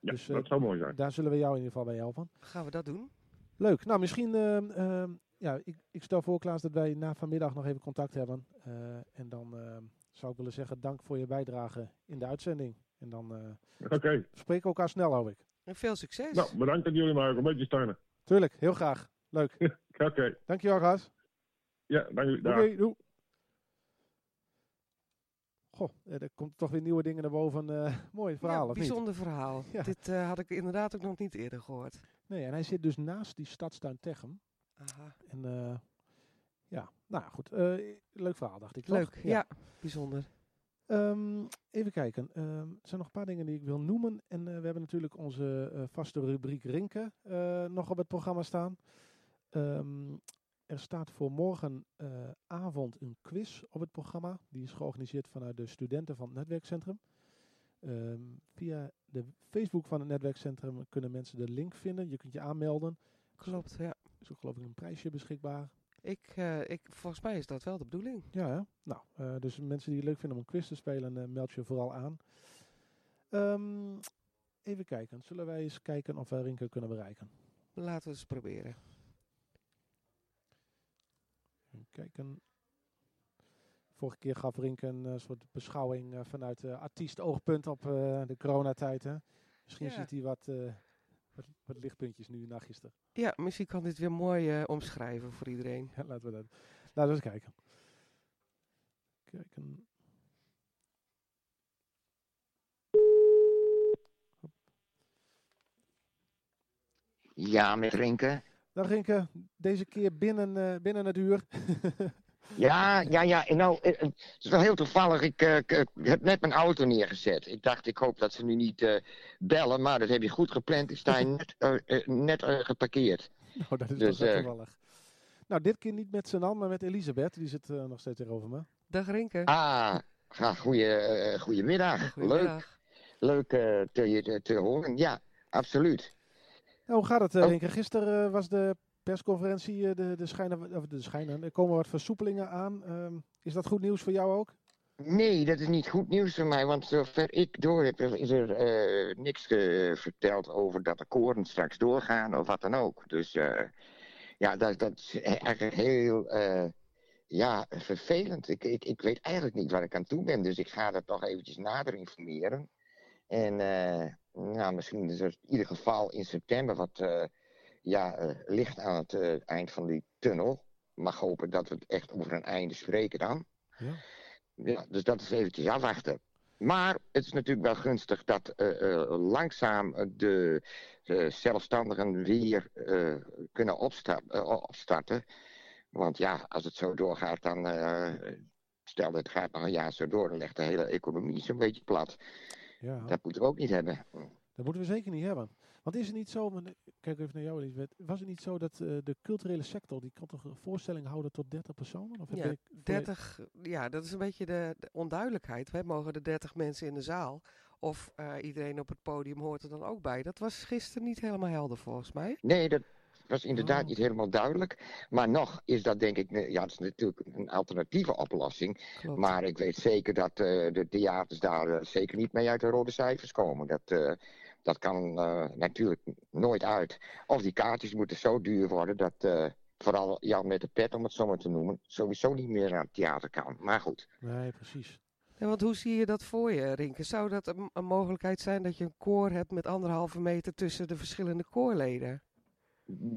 Ja, Dus, eh, dat zou mooi zijn. Daar zullen we jou in ieder geval bij helpen. Gaan we dat doen? Leuk. Nou, misschien, ehm, ehm, ja, ik, ik stel voor Klaas dat wij na vanmiddag nog even contact hebben. Eh, en dan ehm, zou ik willen zeggen, dank voor je bijdrage in de uitzending. En dan eh, Oké, spreken we elkaar snel, hoop ik. En veel succes. nou bedankt dat jullie mij ook een beetje steunen. Tuurlijk, heel graag. Leuk. Oké, Dankjewel, Klaas. ja, dank jullie. Oké, doei. Goh, eh, er komt toch weer nieuwe dingen naar boven. eh, mooi verhaal, ja, of niet? bijzonder verhaal. Ja. Dit eh, had ik inderdaad ook nog niet eerder gehoord. Nee, en hij zit dus naast die stadstuin Techem. Aha. En eh, ja, nou ja, goed. Eh, leuk verhaal, dacht ik. toch? Leuk, ja. bijzonder. Ehm, even kijken. Ehm, er zijn nog een paar dingen die ik wil noemen. En eh, we hebben natuurlijk onze eh, vaste rubriek Rinken eh, nog op het programma staan. Ehm, er staat voor morgenavond een quiz op het programma. Die is georganiseerd vanuit de studenten van het netwerkcentrum. Via de Facebook van het netwerkcentrum kunnen mensen de link vinden. Je kunt je aanmelden. Klopt, ja. Er is ook geloof ik een prijsje beschikbaar. Ik, eh, ik, volgens mij is dat wel de bedoeling. Ja, hè? nou, eh, dus mensen die het leuk vinden om een quiz te spelen, eh, meld je vooral aan. Ehm, even kijken, zullen wij eens kijken of we Rinke kunnen bereiken? Laten we eens proberen. Even kijken. Vorige keer gaf Rinke een soort beschouwing vanuit artiest-oogpunt op de coronatijd. Hè? Misschien Ja. ziet hij wat, wat, wat lichtpuntjes nu na gisteren. Ja, misschien kan dit weer mooi eh, omschrijven voor iedereen. Ja, laten we dat. Laten we eens kijken. Kijken. Ja, met Rinke. Dag Rinke, deze keer binnen, eh, binnen het uur. Ja, ja, ja. en Nou, eh, eh, het is wel heel toevallig. Ik eh, heb net mijn auto neergezet. Ik dacht, ik hoop dat ze nu niet eh, bellen, maar dat heb je goed gepland. Ik sta hier net, net geparkeerd. Nou, dat is Dus, wel eh, toevallig. Nou, dit keer niet met z'n allen, maar met Elisabeth. Die zit eh, nog steeds tegenover me. Dag Rinke. Ah, ga, goeie, goedemiddag. Leuk, Goedemiddag. leuk eh, te, je te, te horen. Ja, absoluut. Nou, hoe gaat het, Oh. Rinke? Gisteren was de persconferentie, eh, de, de, schijnen, of de schijnen, er komen wat versoepelingen aan. Ehm, is dat goed nieuws voor jou ook? Nee, dat is niet goed nieuws voor mij, want zover ik door heb, is er eh, niks verteld over dat de koren straks doorgaan of wat dan ook. Dus eh, ja, dat, dat is eigenlijk heel ja, vervelend. Ik, ik, weet eigenlijk niet waar ik aan toe ben, dus ik ga er toch eventjes nader informeren. En nou, misschien is er in ieder geval in september wat ja, eh, licht aan het eh, eind van die tunnel. Mag hopen dat we het echt over een einde spreken dan. Ja. Ja, dus dat is eventjes afwachten. Maar het is natuurlijk wel gunstig dat eh, langzaam de, de zelfstandigen weer kunnen opsta- opstarten. Want ja, als het zo doorgaat, dan. stel dat het gaat nog een jaar zo door, dan legt de hele economie zo'n beetje plat. Ja, Dat moeten we ook niet hebben. dat moeten we zeker niet hebben. Want is het niet zo, maar, eh, kijk even naar jou Elisabeth, was het niet zo dat eh, de culturele sector, die kan toch een voorstelling houden tot 30 personen? Of heb Ja, ik volle- 30, ja, dat is een beetje de, de onduidelijkheid. Wij mogen de 30 mensen in de zaal. Of eh, iedereen op het podium hoort er dan ook bij. Dat was gisteren niet helemaal helder volgens mij. Nee, dat was inderdaad Oh. niet helemaal duidelijk. Maar nog is dat denk ik, ja, het is natuurlijk een alternatieve oplossing. Klopt. Maar ik weet zeker dat eh, de theaters daar zeker niet mee uit de rode cijfers komen. Dat, eh, dat kan eh, natuurlijk nooit uit. Of die kaartjes moeten zo duur worden dat eh, vooral Jan met de pet, om het zo maar te noemen, sowieso niet meer naar het theater kan. Maar goed. Nee, precies. Ja, want hoe zie je dat voor je, Rinke? Zou dat een, een mogelijkheid zijn dat je een koor hebt met anderhalve meter tussen de verschillende koorleden?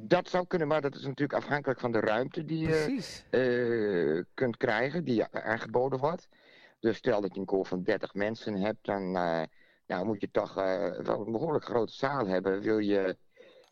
Dat zou kunnen, maar dat is natuurlijk afhankelijk van de ruimte die je eh, kunt krijgen, die je aangeboden wordt. Dus stel dat je een koor van 30 mensen hebt, dan eh, nou, moet je toch eh, wel een behoorlijk grote zaal hebben, wil je,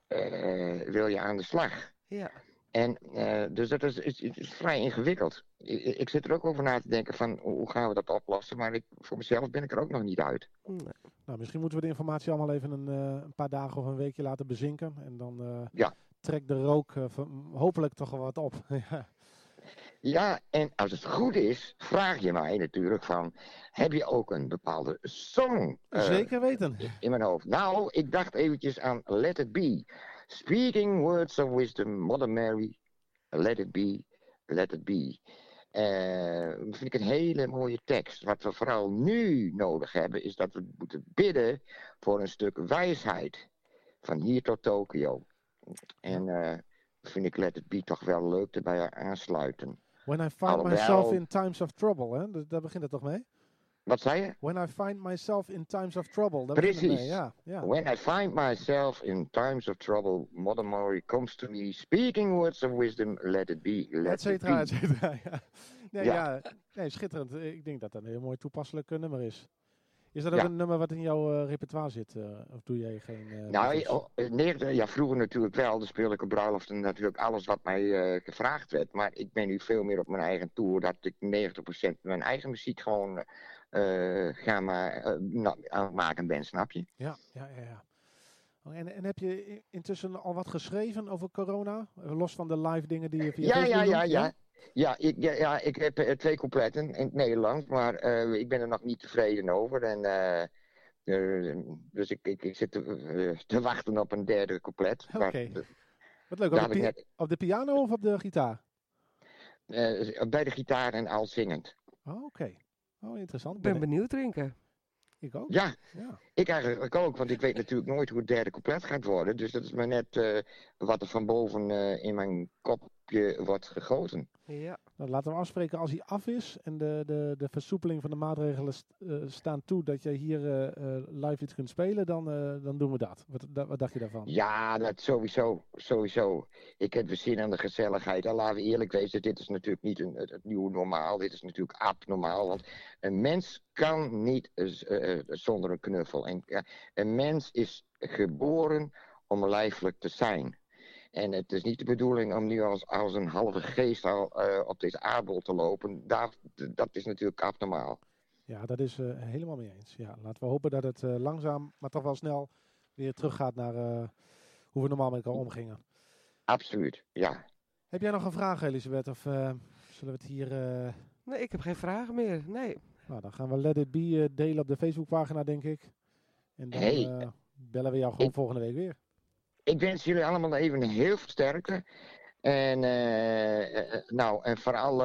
eh, wil je aan de slag. Ja. En dus dus dat is, is, is vrij ingewikkeld. Ik, ik zit er ook over na te denken van hoe gaan we dat oplossen, maar ik, voor mezelf ben ik er ook nog niet uit. Nee. Nou, misschien moeten we de informatie allemaal even een, eh, een paar dagen of een weekje laten bezinken. En dan eh Ja. trekt de rook eh, hopelijk toch wel wat op. ja. Ja, en als het goed is, vraag je mij natuurlijk van, heb je ook een bepaalde song eh, Zeker weten. in mijn hoofd? Nou, ik dacht eventjes aan Let It Be. Speaking words of wisdom, Mother Mary, let it be, let it be. Dat vind ik een hele mooie tekst. Wat we vooral nu nodig hebben, is dat we moeten bidden voor een stuk wijsheid. Van hier tot Tokio. En eh vind ik Let It Be toch wel leuk erbij aansluiten. When I find Alhoewel- myself in times of trouble, hè? Dat- daar begint het toch mee? Wat zei je? When I find myself in times of trouble. Daar begint het mee, Precies. ja, ja. When I find myself in times of trouble, Mother Mary comes to me, speaking words of wisdom, let it be, let Et cetera, et cetera. Ja. Nee, Ja. ja. Nee, schitterend. Ik denk dat dat een heel mooi toepasselijk eh, nummer is. Is dat ook Ja. een nummer wat in jouw eh, repertoire zit? eh, of doe jij geen... eh, Nou, oh, nee, ja, vroeger natuurlijk wel. Dan speelde ik op bruiloften natuurlijk alles wat mij gevraagd werd. Maar ik ben nu veel meer op mijn eigen tour. Dat ik 90% mijn eigen muziek gewoon ga maar, nou, maken ben, snap je? Ja, ja, ja. ja. Oh, en, en heb je intussen al wat geschreven over corona? Los van de live dingen die je via Ja, Facebook ja, ja, ja. Ja, ik, ja, ja, ik heb eh, twee coupletten in het Nederlands, maar eh, ik ben er nog niet tevreden over. En, eh, dus ik, ik, ik zit te, te wachten op een derde couplet. Oké. Wat leuk. Op de, net op de piano of op de gitaar? eh, bij de gitaar en al zingend. Oh, oké. Oh, interessant. Ik ben Ben- benieuwd, Rinke. ik ook. Ja, Ja. Ik eigenlijk ook, want ik weet natuurlijk nooit hoe het derde couplet gaat worden. Dus dat is maar net eh, wat er van boven eh, in mijn kopje wordt gegoten. Ja. Nou, laten we afspreken als hij af is en de, de, de versoepeling van de maatregelen st- eh, staan toe dat je hier eh, eh, live iets kunt spelen, dan, eh, dan doen we dat. Wat, da- wat dacht je daarvan? Ja, dat sowieso, sowieso. Ik heb weer zin aan de gezelligheid. En laten we eerlijk wezen, dit is natuurlijk niet een, het, nieuwe normaal. Dit is natuurlijk abnormaal. Want een mens kan niet zonder een knuffel. En, ja, een mens is geboren om lijfelijk te zijn. En het is niet de bedoeling om nu als, als een halve geest al eh, op deze aardbol te lopen. Daar, dat is natuurlijk abnormaal. Ja, dat is eh, helemaal mee eens. Ja, laten we hopen dat het eh, langzaam, maar toch wel snel weer teruggaat naar eh, hoe we normaal met elkaar omgingen. Absoluut, ja. Heb jij nog een vraag, Elisabeth? Of eh, zullen we het hier... eh, Nee, ik heb geen vragen meer. Nee. nou, dan gaan we Let It Be eh, delen op de Facebookpagina, denk ik. En dan Hey, eh, bellen we jou gewoon ik- volgende week weer. ik wens jullie allemaal even heel veel sterkte. En, eh, eh, nou, en vooral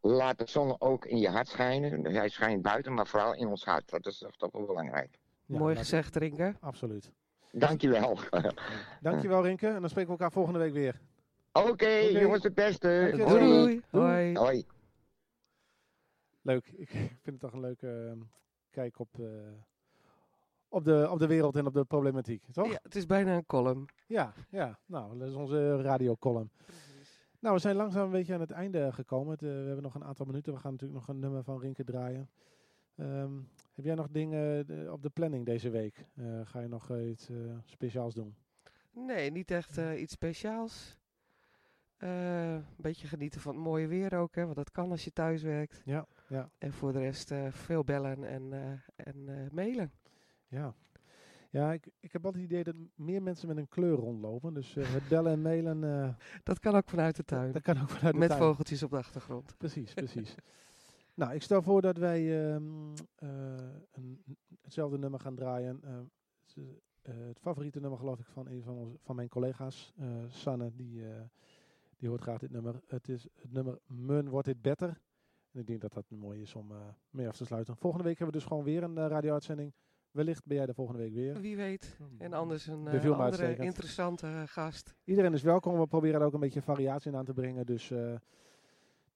laat de zon ook in je hart schijnen. Hij schijnt buiten, maar vooral in ons hart. Dat is toch, toch wel belangrijk. Ja, Mooi gezegd, Rinke. Absoluut. Dankjewel. Dankjewel, Rinke. En dan spreken we elkaar volgende week weer. Oké, jongens, het beste. Doei, Hoi. doei. Hoi. Hoi. Leuk. Ik vind het toch een leuke kijk op, eh, op, de, op de wereld en op de problematiek. Toch? Ja, het is bijna een column. Ja, ja. Nou, dat is onze radiocolumn. Nou, we zijn langzaam een beetje aan het einde gekomen. Het, eh, we hebben nog een aantal minuten. We gaan natuurlijk nog een nummer van Rinke draaien. Ehm, heb jij nog dingen eh, op de planning deze week? Eh, ga je nog iets speciaals doen? Nee, niet echt iets speciaals. Een beetje genieten van het mooie weer ook, hè, want dat kan als je thuis werkt. Ja, ja, En voor de rest veel bellen en, en mailen. Ja. Ja, ik, ik heb altijd het idee dat meer mensen met een kleur rondlopen. Dus eh, het bellen en mailen, eh, Dat kan ook vanuit de tuin. dat kan ook vanuit de Met tuin. vogeltjes op de achtergrond. Precies, precies. nou, ik stel voor dat wij ehm, eh, een, hetzelfde nummer gaan draaien. Het favoriete nummer geloof ik van een van, onze, van mijn collega's, Sanne, die, die hoort graag dit nummer. Het is het nummer Mun Wordt Dit Better. En ik denk dat dat mooi is om mee af te sluiten. Volgende week hebben we dus gewoon weer een radio-uitzending. Wellicht ben jij de volgende week weer. Wie weet. En anders een eh, andere uitstekend. interessante eh, gast. Iedereen is welkom. We proberen er ook een beetje variatie in aan te brengen. Dus eh,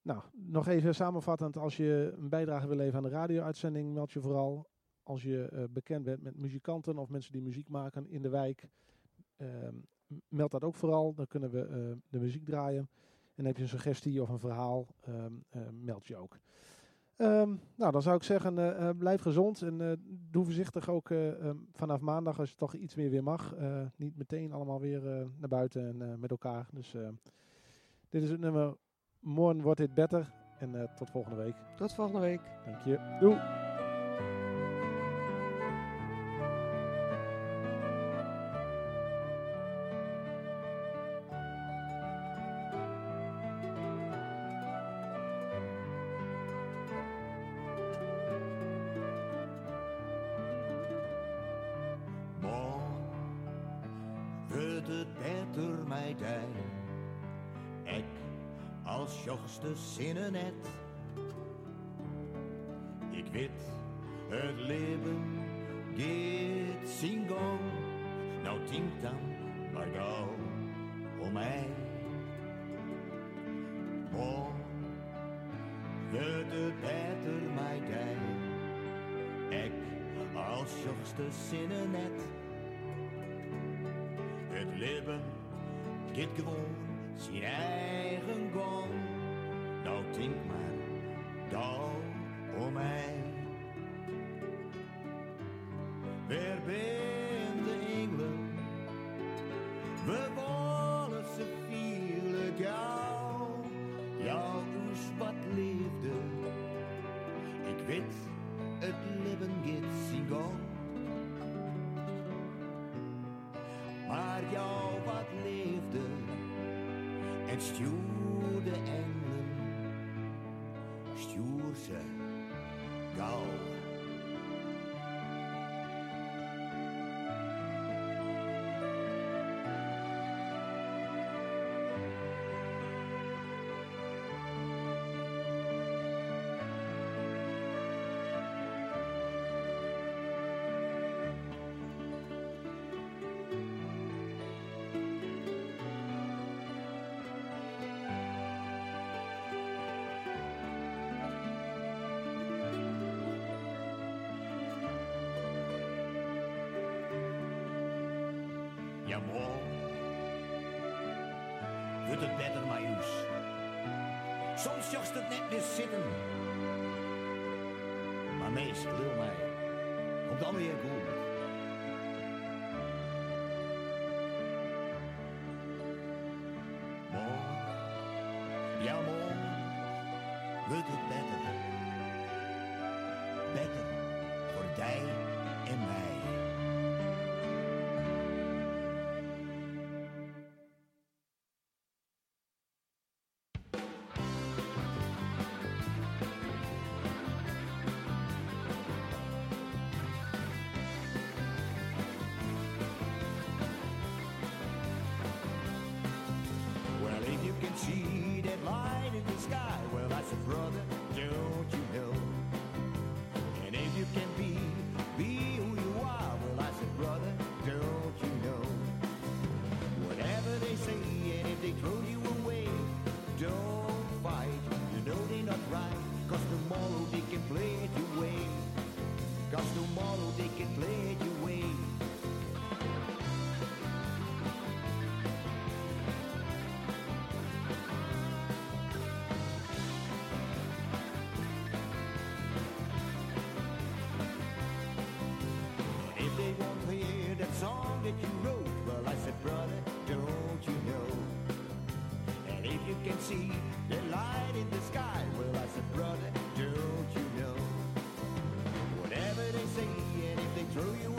nou, nog even samenvattend. Als je een bijdrage wil leveren aan de radio-uitzending, meld je vooral. Als je eh, bekend bent met muzikanten of mensen die muziek maken in de wijk, ehm, meld dat ook vooral. Dan kunnen we eh, de muziek draaien. En heb je een suggestie of een verhaal, ehm, eh, meld je ook. Ehm, nou, dan zou ik zeggen, eh, eh, blijf gezond en eh, doe voorzichtig ook eh, ehm, vanaf maandag als je toch iets meer weer mag. Niet meteen allemaal weer naar buiten en met elkaar. Dus eh, dit is het nummer Morgen wordt dit better. En tot volgende week. Tot volgende week. Dank je. Doei. Zinnen net. Ik weet, het leven zijn gang. Nou denk dan maar gauw om mij. Morgen wordt het beter mij dij. Ik als jongste zinnen net. Het leven gaat gewoon zijn eigen gang. Nou denk wordt het beter, Joes. Soms jocht het net weer zitten. Maar meestal wil mij. Komt dan weer goed. Morgen, ja morgen, wordt het beter. Beter voor jij en mij. song that you wrote? Well, I said, brother, don't you know? And if you can see the light in the sky, well, I said, brother, don't you know? Whatever they say, and if they throw you